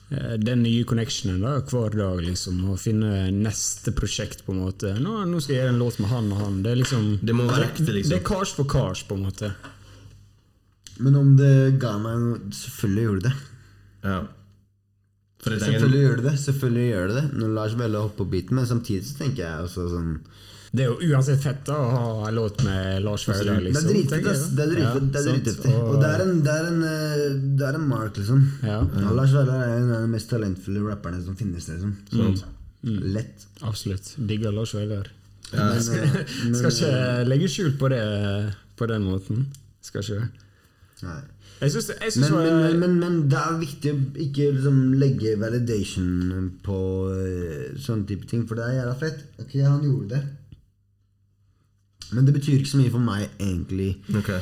den nye connectionen da, hver dag, liksom. Å finne neste prosjekt, på en måte. Nå, nå skal jeg gjøre en låt med han og han. Det er liksom Det må være ekte, liksom. Det er cars for cars, på en måte. Men om det ga meg noe Selvfølgelig gjorde det. Ja. Selvfølgelig gjør det det. Selvfølgelig gjør det det Når Lars Velle hopper på beaten, men samtidig så tenker jeg også sånn Det er jo uansett fett da, å ha en låt med Lars Vaular, Det liksom. er dritfett, Det er Ja, dritfett. Det er sant. Og det er en, det er en, eh, det er en mark, liksom. Ja, Ja, Lars Vaular er en av de mest talentfulle rapperne som finnes, liksom. Sant. Lett. Absolutt. Digger Lars Vaular. Ja. Men, eh, men, [laughs] Skal ikke legge skjul på det på den måten. Skal ikke. Nei. Jeg synes, jeg Men, men, men, men, men det er viktig å ikke liksom legge validation på eh, sånne type ting, for det er jævla fett. Ok, han gjorde det. Men det betyr ikke så mye for meg, egentlig. Okay.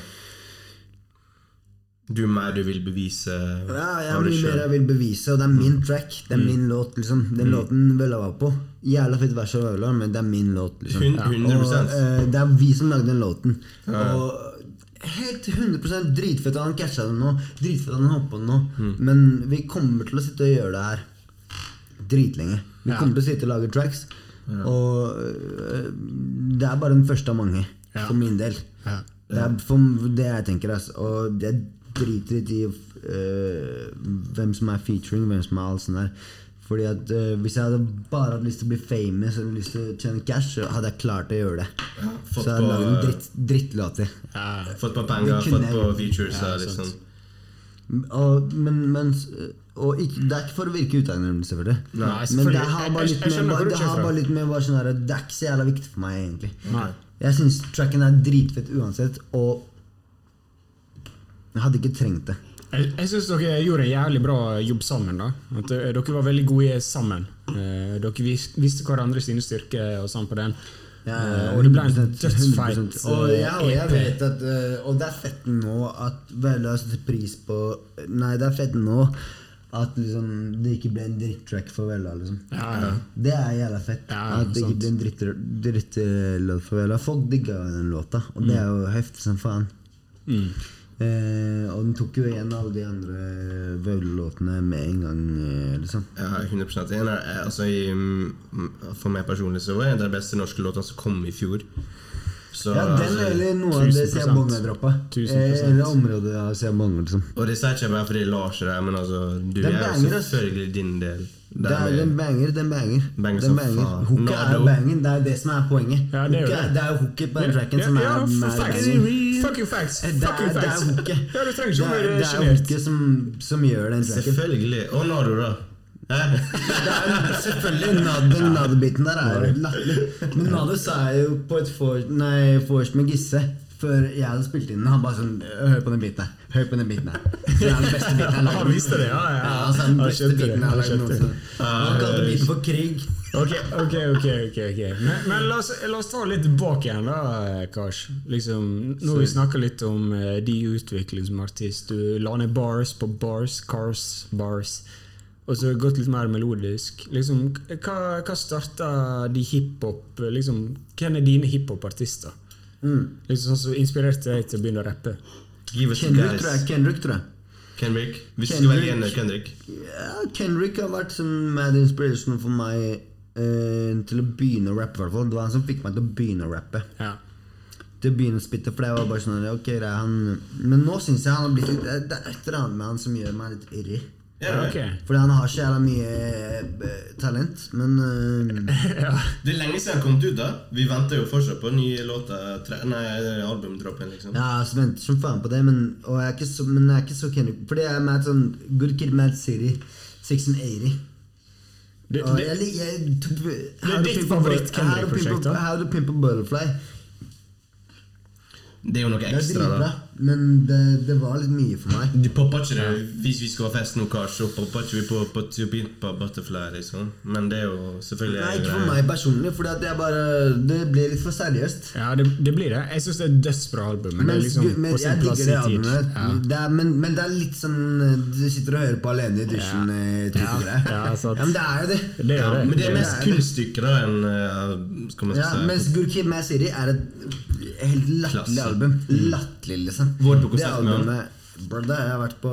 Du er mer du vil bevise Ja, jeg deg mye mer jeg vil bevise, og det er min track. Det er min låt, liksom. Den låten Vølla var på. Jævla fett vers av Vølla, men det er min låt. liksom 100%. Og, uh, Det er vi som lagde den låten. Og helt 100 dritfett at han catcha den nå. Dritfett at han hoppa på den nå. Men vi kommer til å sitte og gjøre det her dritlenge. Vi Ja. kommer til å sitte og lage tracks. Og øh, det er bare den første av mange, Ja. for min del. Ja. Det er for det jeg tenker, altså. Og jeg driter litt i uh, hvem som er featuring, hvem som er alt sånt der. Fordi at uh, Hvis jeg hadde bare hatt lyst til å bli famous eller lyst til å tjene cash, så hadde jeg klart å gjøre det. Fått Så jeg hadde lagd en dritt, drittlåter. ja. Fått på penger, fått på features. Ja, Ja, liksom. Og, men, men, ikke, det er ikke for å virke utakknemlig, selvfølgelig. Nei, Men det har bare litt med, bare, det har bare litt med bare sånn her, Det er ikke så jævla viktig for meg, egentlig. Nei. Jeg syns tracken er dritfett uansett, og jeg hadde ikke trengt det. Jeg, jeg syns dere gjorde en jævlig bra jobb sammen. da At eh, Dere var veldig gode sammen. Eh, dere visste hverandre sine styrker og sånn på den. Ja, og det ble en 100%, dødsfeit 100%. Og jeg, og jeg vet at eh, Og det er fett nå at Vella setter pris på Nei, det er fett nå at liksom det ikke ble en drittrack for Vella. Liksom. Ja, ja. Det er jævla fett. Ja, at det sant. ikke ble en dritt- drittlåt for Vella. Folk digga den låta, og det er jo heftig som faen. Mm. Eh, og den tok jo igjen alle de andre Vøyle-låtene med en gang, eh, liksom. Ja, 100 en er, altså, mm, For meg personlig så var det en av de beste norske låtene som kom i fjor. Så, Ja, den altså, eller noe av det 1000%. Sia droppa. 1000%. Eh, eller området av Sia Bonga, liksom. Og det sier ikke jeg bare fordi Lars er der, men altså, du Den er jo banger, ass. selvfølgelig din del. Det er, den banger, den banger. Banger den banger. Hooket er jo bangen, det er det som er poenget. Ja, det er jo Hooket det. det er hooket på den tracken Ja, som er, ja, er for facts. Fucking facts. Det er, Fucking det er facts. hooket. Ja, du trenger Det ikke å er, det er hooket som, som gjør den tracken. Selvfølgelig. Og Nardo, da. Det er selvfølgelig Nad- Den Nade-biten der er jo latterlig. Men Nade sa jeg jo på et vor- vors med Gisse før jeg hadde spilt inn den. Han bare sånn Hør på den biten her. Hør på den biten her. Det er den beste biten jeg har [laughs] Han visste det, ja, ja. ja altså, den Han beste biten jeg har han lagd det. noensinne. Han kalte biten for krig. Ok, ok, ok. ok, okay. Men, men la, oss, la oss ta litt tilbake igjen, da, Kars. Liksom, nå vi snakker litt om uh, de utvikling som artist. Du la ned bars på bars, cars, bars. Og så gått litt mer melodisk. Liksom, hva, hva starta de hiphop liksom, Hvem er dine hiphopartister? Mm. Liksom sånn som inspirerte deg til å begynne å rappe? Kendrick, tror jeg. Kendrick, tror jeg. Kendrick. Hvis du skal velge en Kendrick. Ja, Kendrick har vært som mad inspiration for meg uh, til å begynne å rappe. Det var han som fikk meg til å begynne å rappe. Ja. Til å begynne å spitte, for det var bare sånn ok, det er han Men nå syns jeg han har blitt litt Det er et eller annet med han som gjør meg litt irri. Ja, okay. Fordi han har ikke jævla mye eh, talent, men uh... [laughs] ja. Det er lenge siden han kom ut, da. Vi venter jo fortsatt på nye låter. Tre, nei, albumdroppen, liksom. Ja, jeg venter som faen på det, men, og jeg er ikke så, men jeg er ikke så Kendrick. Fordi jeg er med sånn Good Kid Mad City 680. Det, Og det, jeg, jeg, Det er ditt favoritt-Kendrick-prosjekt, da? How to Pimp a Butterfly. Det er jo noe ekstra, da. Men det, det var litt mye for meg. Du popper ikke det Hvis vi skal ha fest nå, Kars, så popper ikke vi på, på, på, på Butterfly, liksom. Men det er jo selvfølgelig Nei, ikke for meg personlig, for det bare Det blir litt for seriøst. ja, det, det blir det. Jeg syns det er et dødsbra album. Men det er liksom men, på sin jeg plass digger det i tid. albumet. Ja. Det er, men, men det er litt sånn Du sitter og hører på alene i dusjen. Ja. eh, type Ja, ja, men det er jo det. Det er Ja, det. men det er mest er kunststykker da enn uh, Skal man Ja, si mens Mad City er et helt latterlig album album. Latterlig, liksom. Hvor på Det konsert med han? albumet- Bro, det har jeg vært på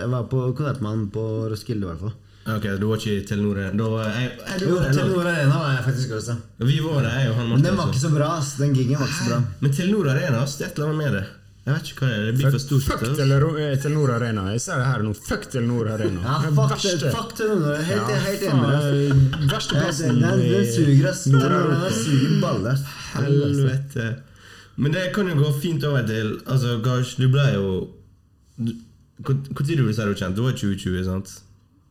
Jeg var på konsert med han på Roskilde, i hvert fall. Ok, du var ikke i Telenor Arena? jeg, jeg, Jo. Telenor Arena var jeg faktisk også. Vi var det, jeg og han Men den var ikke så bra. ass. Den gigen var ikke så bra. Men Telenor Arena, ass, det er et eller annet med det. Jeg vet ikke hva det er. Det blir for stort. Fuck. Telenor eh, Arena. Jeg ser det her nå. Fuck Telenor Arena. Ja, fuck, det, fuck Telenor. Helt, Ja, helt enig Verste Den, plassen den, suger, ass. Telenor Arena suger baller. Helvete. Men det kan jo gå fint over til Altså, Gash, du ble jo Når ble du kjent? Det var 2020, sant?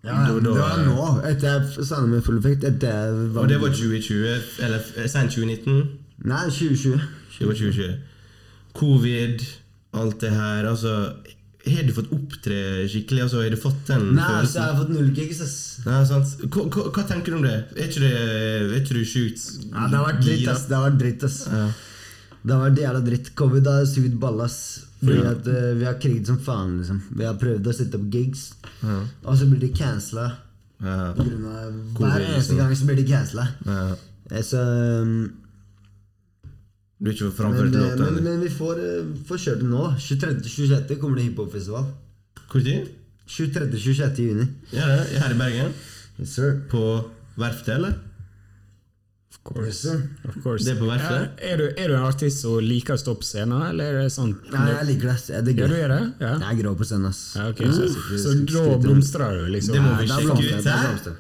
Ja, da, Da- det var nå. Etter jeg sendte det med full effekt. Etter Og det var 2020, eller f- sent 2019? Nei, 2020. Det var 2020. Covid, alt det her. Altså, har du fått opptre skikkelig? Altså, Har du fått den Nei, så jeg har fått null gigs, ass. Nei, sant? Hva, hva, hva tenker du om det? Er ikke det, er ikke du sjukt Ja, det har vært dritt, ass. Det har vært dritt, ass. Ja. Det har vært jævla dritt. Covid har sugd ballas. Fordi Ja. at uh, vi har kriget som faen, liksom. Vi har prøvd å sette opp gigs, Ja. og så blir de cancela. Ja. På grunn av Hver eneste liksom. gang så blir de cancela. Ja. Eh, Så um, Du er ikke Men, framført eh, låta? men, men vi får, uh, får kjørt det nå. da. 23.-26. kommer det hiphopfestival. Tid? 23.-26. juni. Ja, er her i Bergen? Yes, sir. På verftet, eller? Course. Of course. Det er på verftet? Ja, er, du, er du en artist som liker å stå på scenen, eller er det sånn Nei, jeg liker det. Jeg Ja, du det. er det? Ja. Jeg er grå på scenen, ass. Ja, okay, så, så, så da blomstrer du, liksom? Det må vi sjekke ut her.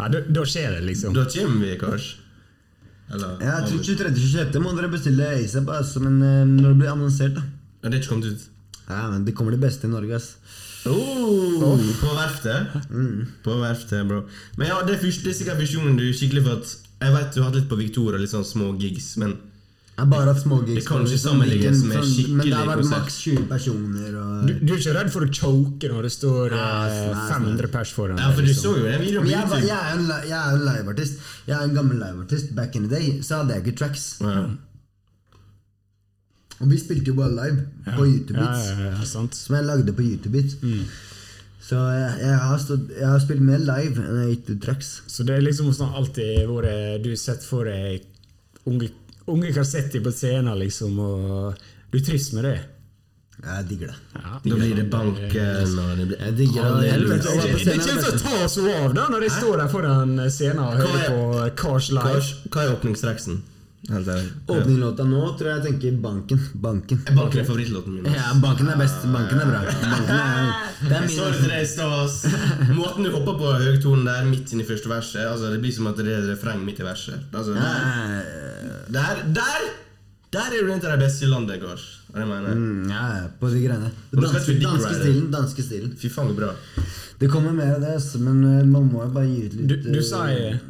Ja, da, da skjer det, liksom. Da kommer vi, kanskje? Eller? Ja, jeg tror 23.-26. må dere bestille ASAP, altså, men eh, når det blir annonsert, da. Ja, det er ikke kommet ut? Ja, men Det kommer det beste i Norge, ass. Oh, på verftet? På verftet, bro. Men ja, det er, det er sikkert visjonen du skikkelig for at Jeg vet du har hatt litt på Victoria, litt sånn små gigs, men Jeg har bare hatt små gigs. Det kan ikke sånn sammenlignes med sånn- Men det har vært maks 20 personer. Og... Du, du er ikke redd for å choke når det står Nei, nei, 500 pers foran deg? Ja, for du liksom. så jo den videoen Men på YouTube. jeg er en, jeg er en liveartist. Jeg er en gammel liveartist. Back in the day så hadde jeg ikke tracks. Ja. Og vi spilte jo bare live på YouTube Ja, Beats. ja, ja. Som jeg lagde på YouTube Beats. Så jeg, jeg, har stått, jeg har spilt mer live enn jeg har gitt ut tracks. Så det er liksom sånn alltid vært Du sett for deg unge, unge kassetter på scenen, liksom, og du er trives med det? Jeg digger det. Ja. Da blir det banken, og det blir Jeg digger det. Helvete, Å det det er kommer til å ta så av da når jeg står der foran scenen og hører er- på Cars Live. Hva, hva er åpningstreksen? Helt ærlig. Åpninglåta nå tror jeg jeg tenker Banken. Banken. Banken er favorittlåten min. Ja, Banken er best. Banken er bra. Banken er, det er min. Måten du hopper på høgtonen der midt inn i første verset altså Det blir som at det er refreng midt i verset. Altså, der, Eh, der, der Der er du en av de beste i landet, Gars. Mener. Mm, ja, på de greiene. Danske, danske stilen. danske stilen Fy faen, så bra. Det kommer mer av det, men eh, man må jo bare gi ut litt Du, du sa sier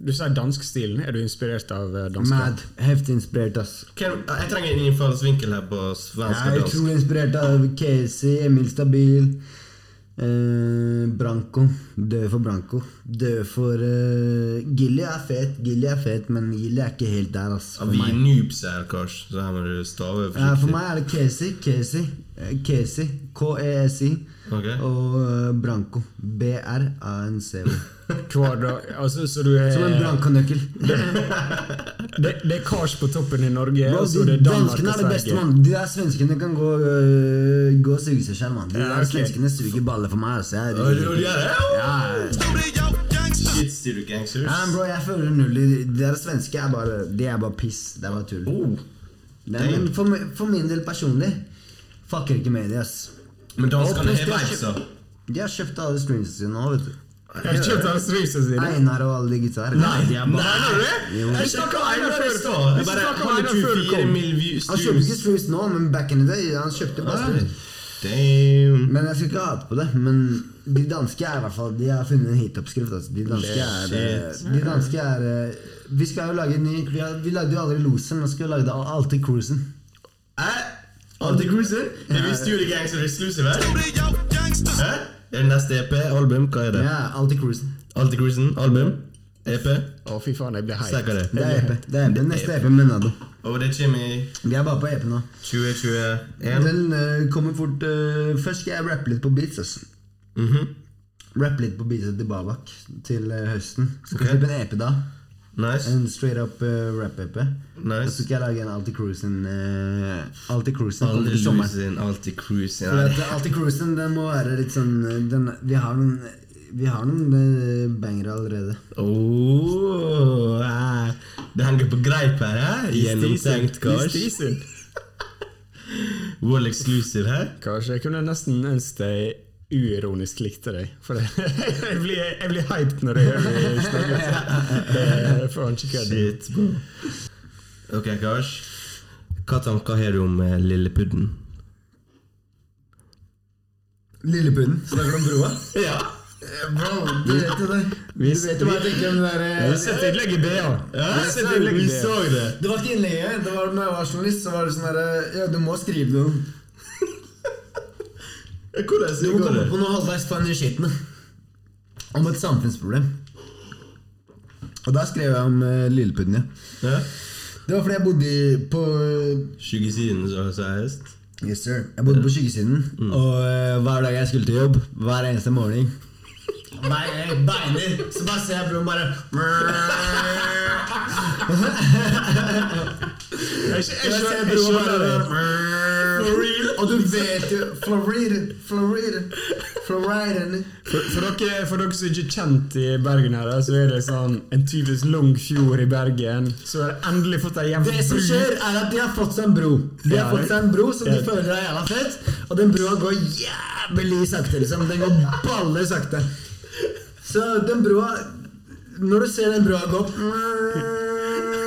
du sier danskstilen. Er du inspirert av dansk? Mad. Heftig inspirert, ass. Jeg trenger en innfallsvinkel her på Jeg svensk er og dansk. utrolig inspirert av Casey, Emil Stabil, eh, Branko. Død for Branko. Død for eh, Gilly er fet, Gilly er fet, men Gilly er ikke helt der, ass. Ja, For vi meg. er noobs her, Kars, så her må du stave forsiktig. Ja, for meg er det Casey, Casey, eh, Casey, K-E-S-I, okay. og eh, Branko. B-R-A-N-C-O. [laughs] Hver dag. Altså, så du er Som en Branko-nøkkel. [laughs] det, det er kars på toppen i Norge, Bro, og de det er Danmark danskene er det beste, mann. De der svenskene kan gå, øh, gå og suge seg selv, mann. De Ja, der svenskene suger baller for meg. Altså. Jeg, de ja, ja. Shit, sier du gangsters? ja, bro, jeg føler null i De der svenske er bare De er bare piss. Det er bare tull. Oh. Nei, men for, for min del personlig fucker ikke med det, ass. Men danskene har vibes, da. De har kjøpt alle screensene sine nå, vet du. Kjøpt alle streamsene sine? Einar og alle de gutta her. Nei, de er bare Nei, det? Jeg snakket om Einar først Jeg bare om Einar før du 24 kom. views. Han kjøpte ikke streams nå, men back in the day, han kjøpte bare Nei. Damn. Men jeg skal ikke hate på det. Men de danske er i hvert fall De har funnet en hitoppskrift. Altså. De danske er, de danske er eh, Vi skal jo lage en ny Vi, har, vi lagde jo aldri Losen, nå skal vi lage det alltid Cruisen. Eh? Anti-cruiser? Det visste jo de gangster exclusive her. Er det neste EP? Album? Hva er det? Ja, alltid Cruisen. Album? EP? Å, fy faen, jeg blir hyped. det Det er. er EP. Det er EP. Neste EP med Nado. Og det kommer i Vi er bare på EP nå. 2021. Den uh, kommer fort uh, Først skal jeg rappe litt på beats. Altså. Mhm. Rappe litt på beatset til Babak til uh, høsten. Skal vi slippe en EP da. Nice. En straight up uh, rap-appe. Nice. så skal jeg lage en Alti Cruisen uh, Alti Cruisen kommer til sommeren. Alti Cruisen, Alltid Cruisen den må være litt sånn eh, den, Vi har noen Vi har noen bangere allerede. Oh, eh, det henger på greip her, hæ? Gjennomtenkt, Kars. Stisel. [laughs] World exclusive her. Kanskje jeg kunne nesten ønske jeg uironisk likte deg. For det, [laughs] jeg, blir, jeg blir hyped når jeg hører deg snakke. Det er faen ikke kødd. Shit, bro. Ok, Kars. Hva tanker har du om eh, Lillepudden? Lillepudden. Snakker du om broa? [laughs] Ja. Eh, Bro, du vet jo det. Du Vi- vet jo hva jeg tenker om det der Vi har eh, innlegg i BA. Så- Vi så det. Det var ikke innlegget. Det var når jeg var journalist, så var det sånn herre Ja, du må skrive noe. Hvordan Du må går komme det? på noe halvveis funny shit nå. Om et samfunnsproblem. Og da skrev jeg om uh, Lillepudden, ja. Ja. Det var fordi jeg bodde i, på så sa jeg hest. Yes, sir. Jeg bodde på skyggesiden, og eh, hver dag jeg skulle til jobb, hver eneste morgen Hver gang jeg beiner, så bare ser jeg broren bare [laughs] Jeg Jeg ser broren bare Og du vet jo Florida, Florida, Florida For, for, dere, for dere som ikke er kjent i Bergen, her, så er det sånn en typisk lang fjord i Bergen. Så har de endelig fått ei jævla Det som skjer, er at de har fått seg en bro. De har fått seg en bro som de føler er jævla fett, og den broa går jævlig sakte. liksom Den går baller sakte. Så den broa Når du ser den broa gå opp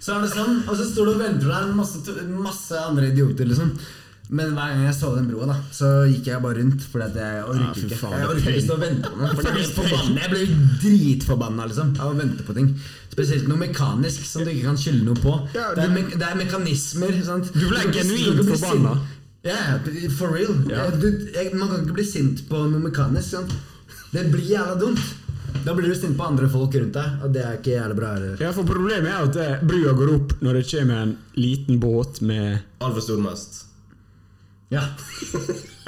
Så er det sånn, og så står du og venter der masse, masse andre idioter, liksom. Men hver gang jeg så den broa, da så gikk jeg bare rundt. Fordi at jeg orker Ja, ikke faen, Jeg er orker ikke å vente på noe. [laughs] Jeg ble dritforbanna liksom, av å vente på ting. Spesielt noe mekanisk som du ikke kan skylde noe på. Ja, det, er me det er mekanismer. Sant? Du ble genuint forbanna. Ja, yeah, for real. Ja. Du, jeg, man kan ikke bli sint på noe mekanisk. Sant? Det blir jævla dumt. Da blir du sint på andre folk rundt deg, og det er ikke jævlig bra. Eller? Ja, for Problemet er at det, brua går opp når det kommer en liten båt med Altfor stor mast. Ja.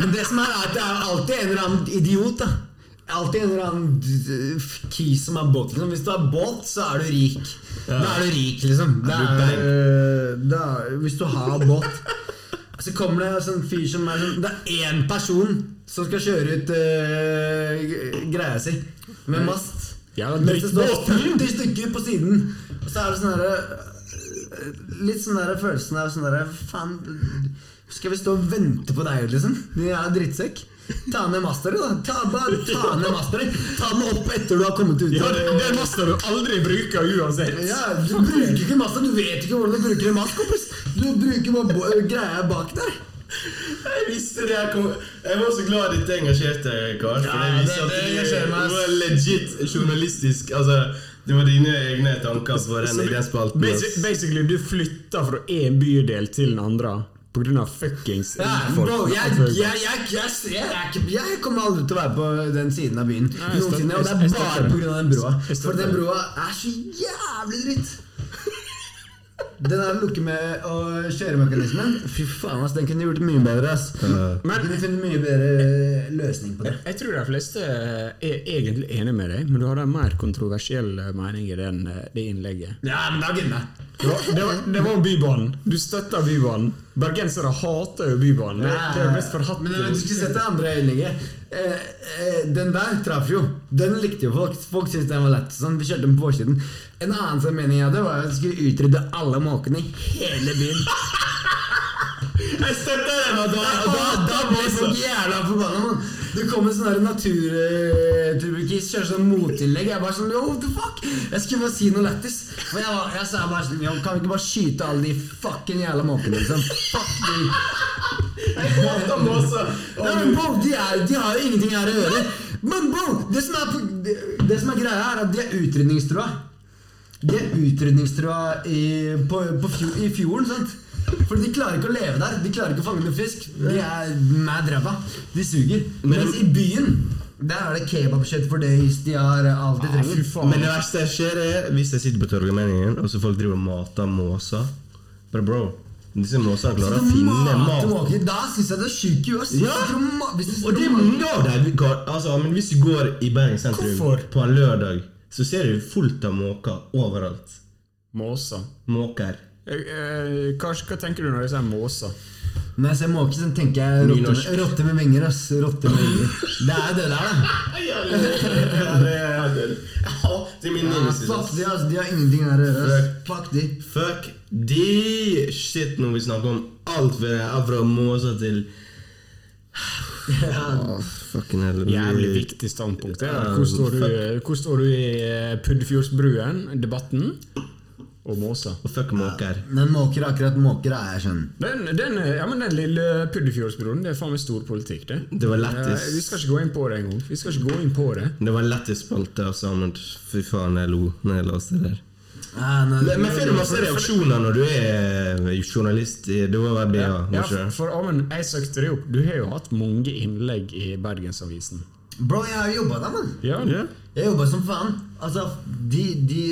Men det som er, er at det er alltid en eller annen idiot. da Alltid en eller annen d- kis som er båt. Liksom. Hvis du har båt, så er du rik. Da er du rik, liksom. Da Er du da, hvis du har båt Så kommer det en sånn fyr som er sånn Det er én person som skal kjøre ut uh, greia si med mast. Ja, Mens det står drittbåten. 50 stykker på siden. Og så er det sånn derre Litt sånn der følelsen av sånn derre Faen, skal vi stå og vente på deg, liksom? Din er drittsekk. Ta ned masteret, da. Ta, bare ta ned masteret. Ta den opp etter du har kommet ut. Ja, det, det er master du aldri bruker uansett. Ja, Du bruker ikke master, du vet ikke hvordan du bruker en mast, kompis. Du bruker bare greia bak der. Jeg visste det. Jeg, kom, jeg var så glad dette engasjerte, Karl. For jeg visste at du- du var legit journalistisk. Altså, det var dine egne tanker på den, idéspalten. Basically. Basically, du flytta fra én bydel til den andre av fuckings Ja, folk. bro, jeg, jeg, er kommer aldri til å være på den siden av byen. Noensinne, Og det er bare pga. den broa. For den broa er så jævlig dritt. Den der lukke med og kjøremekanismen, fy faen, ass, den kunne gjort mye bedre. ass Men du finner mye bedre løsning på det. Jeg tror de fleste er egentlig enig med deg, men du hadde en mer kontroversiell mening i den, det innlegget. Ja, men da gidder jeg. Det var, det var, Bybanen. Du støtter Bybanen. Bergensere hater jo Bybanen. Ja, det er mest forhatte. Men du skulle sett det andre innlegget. Eh, eh, den der traff jo. Den likte jo folk. Folk syntes den var lett. Sånn, vi kjørte den på forsiden. En annen som mening jeg hadde, var at jeg skulle utrydde alle måkene i hele byen. [laughs] jeg støtter den! Og da, Og da, da ble folk jævla forbanna. Det kommer en sånn naturtrubukis, kjører sånn motinnlegg. Jeg bare sånn, yo, what the fuck? Jeg skulle bare si noe lættis. For jeg, var- jeg sa bare sånn, yo, kan vi ikke bare skyte alle de fucking jævla måkene, liksom? Fuck de. Nei, men bro, de, er, de har jo ingenting her å gjøre. Men bro, det som er, det, det som er greia, er at de er utrydningstrua. De er utrydningstrua i, på, på fjor, i fjorden, sant? For de klarer ikke å leve der. De klarer ikke å fange noe fisk. De er mad ræva. De suger. Mens i byen, der er det kebabkjøtt for days. De har alt de Ah, trenger. Men det verste som skjer, er hvis jeg sitter på Torgallmenningen, og så folk driver og mater måser. Bare bro, disse måsene klarer å finne mat. Måke. da syns jeg det er sjukt i huet. Ja. Og det er mange av dem. vi Altså, men hvis du går i Bergen sentrum Hvorfor? på en lørdag, så ser du fullt av måker overalt. Måser. Måker. Eh, Hva, hva tenker du når jeg sier måser? Når jeg ser Måker, så tenker jeg rotte Nynorsk. med, rotte med vinger. ass. Rotte med vinger. [laughs] Det er det der, da. Ja, det er det. Min Ja, nemesis. fuck ass. de, altså. De har ingenting her å gjøre. Fuck de. Fuck de shit når vi snakker om alt fra, fra måser til Åh, fucking. Jævlig viktig standpunkt. Det. Ja, Hvor, står du, hvor står du i eh, Puddefjordsbruen-debatten? Og måsa. Og fuck måker. Men måker, akkurat måker er jeg skjønner. Den, den, ja, men den lille Puddefjordsbroen, det er faen meg storpolitikk, det. Det var lettis. lættis. vi skal ikke gå inn på det engang. Vi skal ikke gå inn på det. Det var lættis spalte, altså, men fy faen, jeg lo når jeg leste det der. Ah, nei, Men, får du masse reaksjoner når du er journalist? Du Det var BA, Ja, ja, for, for Amund, jeg søkte deg opp. Du har jo hatt mange innlegg i Bergensavisen. Bro, jeg har jobba der, mann. Ja, Ja. Jeg jobba som faen. Altså, de, de,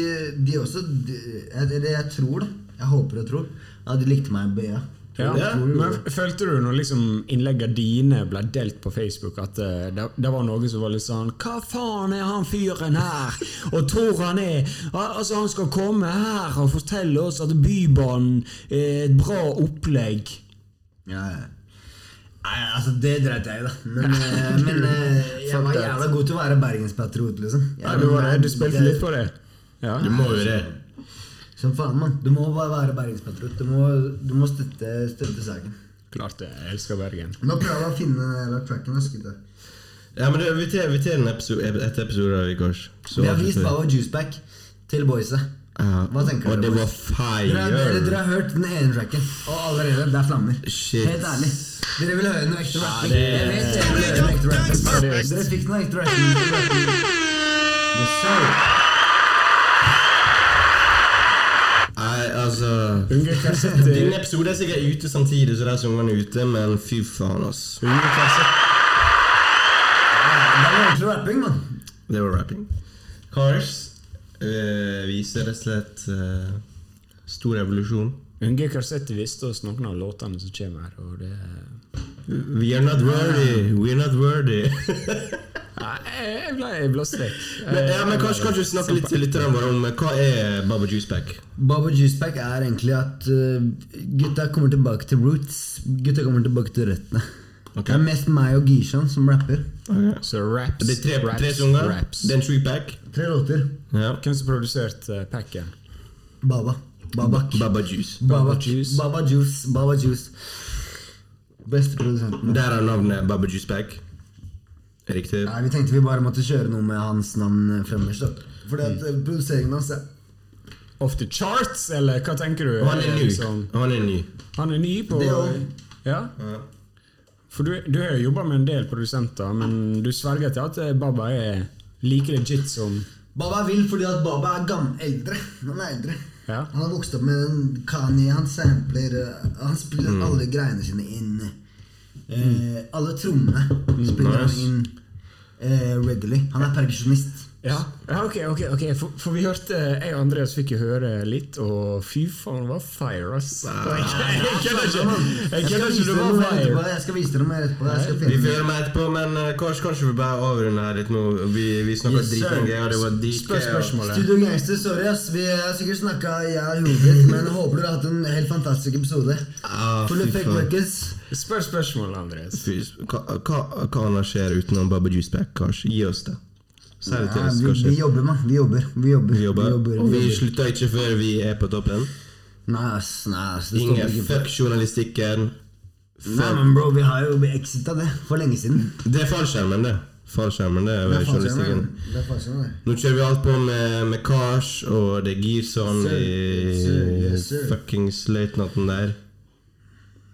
de også de, jeg, jeg, jeg tror det. Jeg håper og tror at de likte meg i BA. Ja, men Følte du når liksom innleggene dine ble delt på Facebook, at eh, det, det var noen som var litt sånn Hva faen er han fyren her? Og tror han er Altså Han skal komme her og fortelle oss at Bybanen er et bra opplegg. Ja. Nei, altså, det dreit jeg i, da. Men, [laughs] eh, men eh, jeg var jævla god til å være bergenspatriot, liksom. Ja, du, var du spilte litt på det? Ja. Du må jo det. Som faen, mann. Du må bare være bergenspatriot. Du du må støtte, støtte saken. Klart det. Jeg elsker Bergen. Nå prøver jeg å finne den tracken. ass, gutta. Ja, men det, vi tar, vi tar en episode, et episode av går. Vi har vist Baba Juiceback til boysa. Hva tenker Og dere, det var fire! Dere, dere, dere har hørt den ene tracken, og allerede det er flammer. Shit. Helt ærlig. Dere vil høre noe ekte rapping. det- Jeg vet. Dere fikk noe ekte rapping. Yes, sir. Nei, altså Unge [laughs] Din episode er sikkert ute samtidig, så der er ungene ute, men fy faen, ass. Unge Karsette Det var ordentlig rapping, mann. Det var rapping. Cars øh, viser rett og slett øh, stor evolusjon. Unge kassetter visste oss noen av låtene som kommer her, og det We are not worthy. We are not worthy. [laughs] Nei, Jeg ble, jeg ble strekk. men, ja, men kanskje, kanskje du snakke litt til lytterne våre om eh, hva er Baba Juiceback? Baba Juiceback er egentlig at uh, gutta kommer tilbake til roots. Gutta kommer tilbake til røttene. Okay. Det er mest meg og Gishan som rapper. Så raps, Det er tre, raps, tre sanger. raps. Det er en three-pack. Tre låter. Ja. Hvem som produserte packen? Baba. Babak. Baba Juice. Baba Baba Juice. Baba Juice. Baba Juice. Beste produsenten. Der er navnet Baba Juice Bag. Riktig. Nei, Vi tenkte vi bare måtte kjøre noe med hans navn fremmest. Fordi at mm. produseringen hans er Off the charts, eller hva tenker du? Han er ny. Liksom- Han er ny. Han er ny på Det også. Ja? For du, du har jo jobba med en del produsenter, men du sverger til at eh, Baba er like legit som Baba er vill fordi at Baba er gammel, eldre. Han er eldre. Ja. Han har vokst opp med en Kanye, han sampler eh, Han spiller Mm. alle greiene sine inn. Eh, alle trommene spiller han nice. inn eh, regularly. Han er perkusjonist. Ja, ja ok, ok, ok for, for vi hørte Jeg og Andreas fikk jo høre litt, og fy faen, det var fire, ass. [laughs] Jeg kødder ikke! Jeg kødder vise ikke, det dere var fire. Jeg skal vise dere mer etterpå. Jeg skal Vi får gjøre mer etterpå, men eh, kanskje, kanskje vi bare avrunde her litt nå. Vi, vi snakka Yes, dritlenge, og det var Spør dritgøy. spørsmålet. Studio Gangster, sorry ass. Vi har sikkert snakka jeg og hodet, men håper dere har hatt en helt fantastisk episode. Ah, Full fy of fake faen. records. Spør spørsmålet, Andreas. Hva, hva, hva skjer utenom Baba Juice Pack? Gi oss det. Ja, oss, vi, vi jobber, mann. Vi jobber. Vi jobber. Vi jobber, og vi jobber. slutter ikke før vi er på toppen. Nei, ass. Nei, ass. Ingen fuck journalistikken. Nei, men bro, vi har jo exita det for lenge siden. Det er fallskjermen, det. Fallskjermen, det er journalistikken. Nå kjører vi alt på med, med Kars, og det er Girson sir. i sir. Yes, sir. fuckings løytnanten der.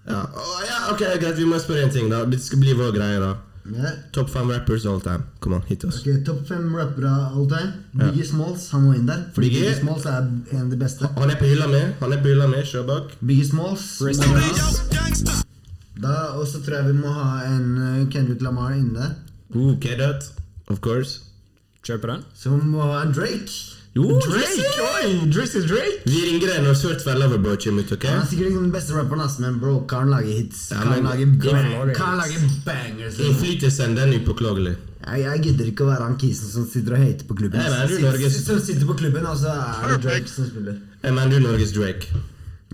Ja. Oh, ja, ok, greit, vi må spørre en ting, da. Det skal bli vår greie, da. Ja. Top five rappers all time. Come on, hit oss. Okay, Topp fem rappere all time. Biggie Smalls, han må inn der. Fordi Biggie? Biggie Smalls er en av de beste. Han er på hylla med. Han er på hylla med, kjør bak. Biggie Smalls. Rest in peace. Da, Og så tror jeg vi må ha en uh, Kendrick Lamar inne der. Uh, K-Dot, of course. Kjør på den? Så vi må ha en Drake. Jo, Drake! Oi! Drizzy Drake! Vi ringer deg når sørt Fell Loverboy kommer ut, ok? Han er sikkert ikke den beste rapperen, men bro, karen lager hits. Ja, Karen men- lager, bang, karen lager bangers. Innflytelsen, den er upåklagelig. Jeg, jeg gidder ikke å være han kisen som sitter og hater på klubben. Nei, men du, Som sitter på klubben, og så er det Drake som spiller. Men du er Norges Drake.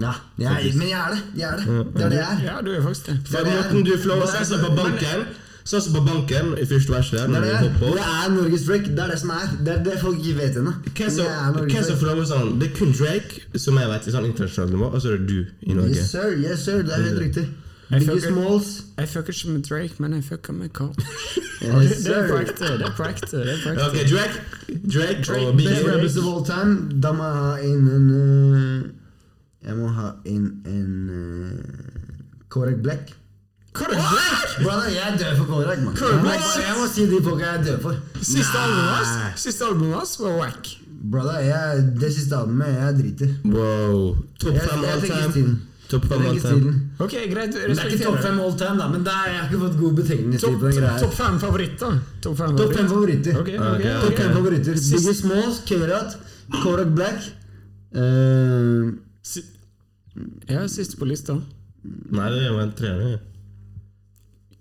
Ja, jeg, men jeg er det. Jeg er det. Det er det jeg er. Ja, du er faktisk det. For Det måten du flåser sånn på banken Sånn som på banken i første verset Det er det er. Norges Drake. Det er det som er. Det er det folk ikke vet ennå. Sånn Det er kun Drake, som jeg vet, i sånn internasjonalt nivå, og så er det du i Norge. Yes sir, yes sir, det er helt riktig. Jeg fucker- ikke med Drake, men jeg fucker med Carl. Yes [laughs] Det er prakte, Det er prakte. Det er på Ok, ekte. Drake, Drake, Drake, og Best rappers of all time. Da må jeg ha inn en uh, Jeg må ha inn en uh, Korek Black. Kodak Black! Brother, jeg er død for. Kodak Jeg, Black? jeg må si de folka jeg er død for. Siste albumet hans var wack. Brother, jeg, det siste albumet, jeg driter. Wow. Topp fem all time. Topp fem all time. Ok, greit. Det er ikke topp fem all time, da, men der, jeg har ikke fått god betegnelse Topp topp fem favoritter. Topp fem favoritter. Ok, ok, Ok, ok. Favoritter. Sist- Biggie Smalls, Kerat, Korak Black. eh, Si- Ja, siste på lista. Nei, det var en trener.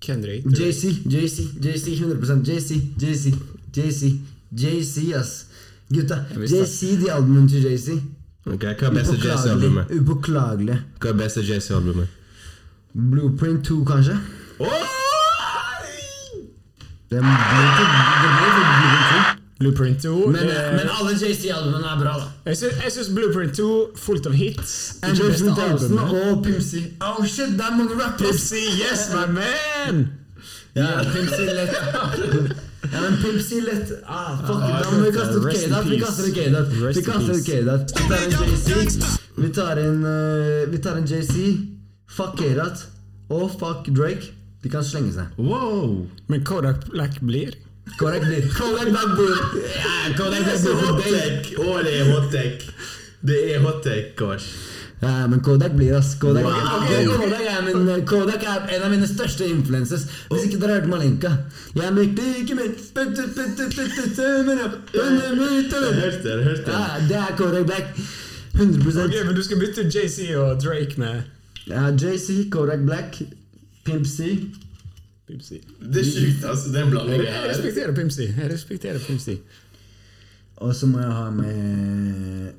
Kendrick. JC, JC, JC, 100 JC, JC, JC, JC, ass. Gutta. JC, de albumene til JC. Okay, Hva er beste Jay-Z-albumet? Upåklagelig. Hva er beste Jay-Z-albumet? Blueprint 2, kanskje? Oh! Det ble ikke Blueprint 2. Blueprint 2. Men, det- men alle JC-albumene er bra, da. jeg syns, jeg syns Blueprint 2 fullt av hits. Ikke Andrew beste albumet. og Pimsy. Oh shit, det er mange rappers! Pipsy, yes, my man! Ja, Pimsy lett. Ja, men Pimsy lett. Ah, fuck it, da må vi kaste ut Rest in K-Dot. Vi peace. kaster ut K-Dot. Rest Vi in kaster ut peace. K-Dot. Vi tar en JC. Vi tar en eh, Vi tar en JC. Fuck K-Dot. Og fuck Drake. De kan slenge seg. Wow! Men Kodak Black blir Kodak Black blir Ja, Kodak Det er så for Å, det er hot-tech. Det er hot-tech, Kars. Ja, men Kodak blir ass. Kodak, Wow. Kodak, er min, Kodak er en av mine største influences. Hvis ikke dere har hørt Malenka Jeg mektig, ikke min hørte det, hørte det. Ja, det er Kodak Black. 100 Ok, Men du skal bytte JC og Drake med ja, JC, Kodak Black, Pimp C. Pipsy. Det er sjukt, altså. Den blandingen Jeg her. respekterer Pimsy. Jeg respekterer Pimsy. Og så må jeg ha med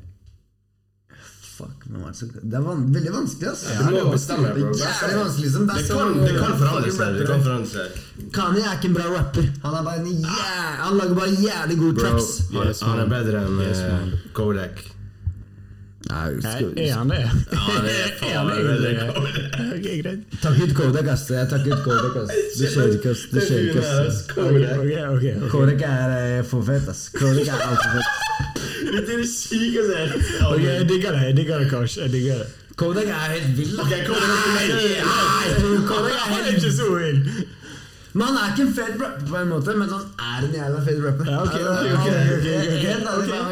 Fuck, men er det Det er van veldig vanskelig, ass. Du må bestemme bro. Det er vanskelig, liksom. Det er Det kan, det kan forandre seg. Det kan forandre seg. Kanye er ikke en bra rapper. Han er bare en yeah, Han lager bare jævlig gode Bro, tracks. han, Yes, han er bedre enn Yes, eh. Kodak. Nei, Er er han det? Ja, det er [laughs] faen egentlig det okay, greit. Takk ut Kodak, ass. Jeg takker ut Kodak, ass. [laughs] Det skjer ikke, ass. Det skjer ikke, ass. Kodak er eh, for fett, ass. Kodak er altfor fett. [laughs] Det er det sykeste jeg Ok, Jeg digger det, jeg digger det, Kars. Jeg digger det. Kodak er helt vill. da. Kodak er helt Kodak er helt ikke så vill. Men han er ikke en fed rapper på en måte, men han er en jævla fed rapper. Ja, ok, ok, ok, Han- ok, ok, ok. Helt ærlig, hver gang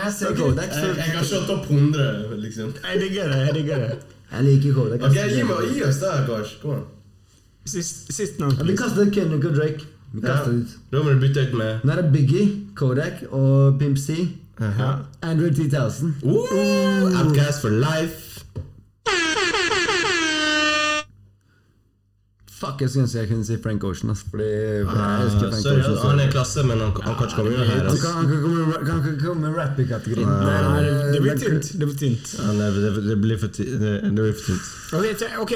jeg kan se opp 100, liksom. Jeg digger det. jeg digger det. Jeg liker Kodak. Ok. Gi, meg, gi oss det, Kars. Kom an. Sist, sist navn. Vi kastet Kendrick og Drake. Vi Ja. kastet ut. Da må du bytte ut med Nå er det Biggie, Kodak og Pimp C. Ja. Android 10,000. uh, Outcast for life. Fuck, jeg skulle ønske jeg kunne si Frank Ocean. Ass, fordi jeg elsker Uh, Frank Ocean. han er i klasse, men han, han kan ikke komme her. Han kan, ikke komme, komme i rapping-kategorien. Nei, det, blir er- tynt. Det blir tynt. Det, det blir for ti- det, det blir for tynt. Ok, te- ok,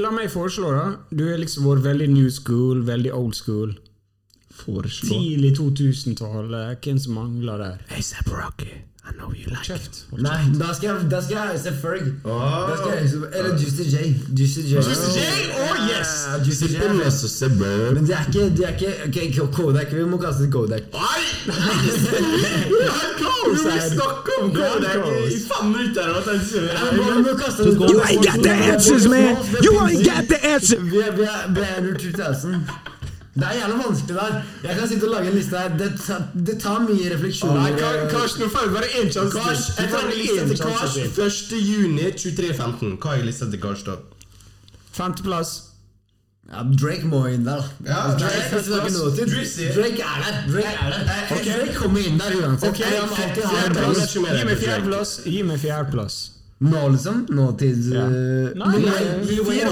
La meg foreslå, da. Du har liksom vært veldig new school, veldig old school. Foreslå. Tidlig 2000-tallet. Hvem som mangler der? ASAP Rocky, I know you like Kjeft. Nei, da skal jeg, da skal jeg heise Ferg. Da skal jeg heise, eller Juicy J. Juicy J. Juicy J? Oh, yes! Ja, Juicy J. er Sippin' fet. oss og se, bro. Men de er ikke, de er ikke ok, Kodak, vi må kaste Kodak. Ai! Vi! Vi snakker om Kodak i fem minutter. og han sier- Vi må You ain't got the answers, man. You ain't got the answers! Vi er, vi er, vi er under 2000. Det er jævla vanskelig der. Jeg kan sitte og lage en liste her. Det, tar- det tar mye refleksjon. Nei, Kars, nå får vi bare én sjanse til. jeg tar en trenger lista til Kars til. 1. juni 23.15. Hva er lista til Kars da? Femteplass. Ja, Drake må inn der. Ja, Drake, Drake, Drake, Drake, er der. Drake er der. Ok. Drake kommer inn der uansett. Okay. Gi meg fjerdeplass. Gi meg fjerdeplass. Nå, liksom? Nåtids... Ja. uh, Nei, Lil Wayne.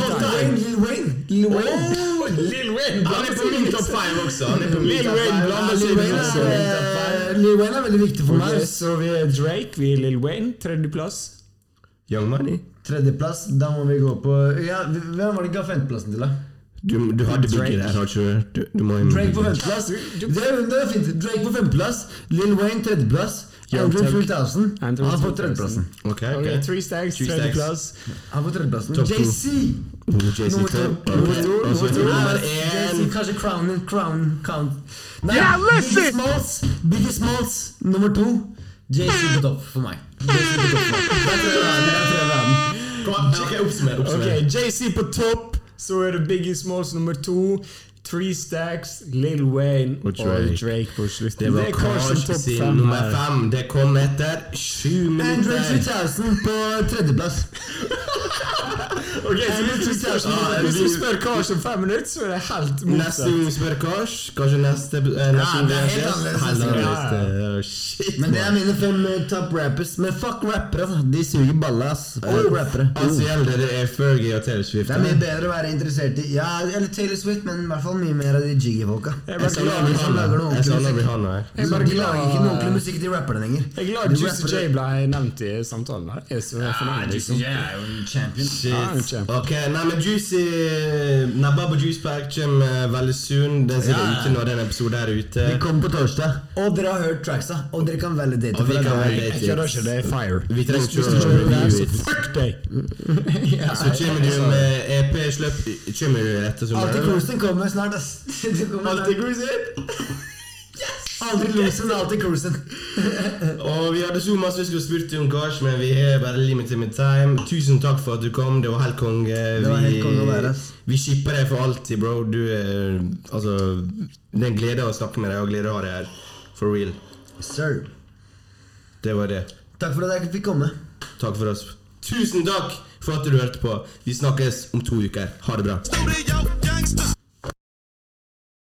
Lil Wayne Lil. Wayne. Lil Lil Wayne. Han er på min topp fem også. Han på min Lil Wayne blander Ja, seg Lil inn Wayne er, eh, Lil Wayne er veldig viktig for meg. så vi er Drake, vi er Lil Wayne. Tredjeplass. Young Money. Tredjeplass, da må vi gå på ja, Hvem var det ikke ga femteplassen til, da? Du, du hadde Drake. Biggie der, har ikke du? Du, du må Drake på femteplass. Det det er fint. Drake på femteplass. Lil Wayne tredjeplass. Andrew Thug. 3000. Han er på tredjeplassen. Ok, Ok, ok. Three Stacks, tredjeplass. Han får tredjeplassen. Top. JC! Oh, Nummer to. Én. kanskje Crown Crown Count. Nei, Yeah! Biggie Smalls. Biggie Smalls nummer to. JC på topp for meg. JC på topp for meg. Kom an, oppsummer. JC på topp. Så er det Biggie Smalls nummer to. Three Stacks, Lil Wayne Og Drake. Drake på slutten. Det var topp sin fem nummer her. fem. Det kom etter sju Andrew minutter. 3000 på tredjeplass. [laughs] Ok, så hvis du, spør, hvis vi vi- spør Kars om fem minutter, så er det helt Neste motsatt. gang vi spør Kars, kanskje neste, eh, neste Ja, gang det er helt annerledes neste. Oh, Men det er mine fem eh, top rappers. Men fuck rappere, da. De suger balle, ass. Fuck rappere. Altså gjelder det er Fergie og Taylor Swift. Det er mye bedre å være interessert i Ja, eller Taylor Swift, men i hvert fall mye mer av de jiggy-folka. Jeg Jeg. Jeg savner ordentlig musikk. Her. Er de lager ikke noe ordentlig musikk til rapperne lenger. jeg er glad De Juicy J ble nevnt i samtalen. her. Jeg J liksom. er jo en champion. Han. Ok, nei, men Juicy Nababa Juice Pack kommer veldig soon. Den ser ute når den episoden er ute. Vi kommer på torsdag. Og dere har hørt tracksa. Og dere kan velge Og vi kan velge date. Jeg kødder ikke, det er fire. Vi trenger ikke å det review it. Fuck deg! Så kommer du med EP sløp Kommer du etter sommeren? Alltid Kosten kommer snart, ass. [laughs] Alltid kommer [laughs] Yes! Aldri losen, alltid cruisen. [laughs] Og vi hadde så masse vi skulle spurt om Kars, men vi er bare limited med time. Tusen takk for at du kom. Det var helt konge. Det var helt konge å være. Vi shipper deg for alltid, bro. Du er Altså Det er en glede å snakke med deg, og glede å ha deg her. For real. Sir. Det var det. Takk for at jeg fikk komme. Takk for oss. Tusen takk for at du hørte på. Vi snakkes om to uker. Ha det bra.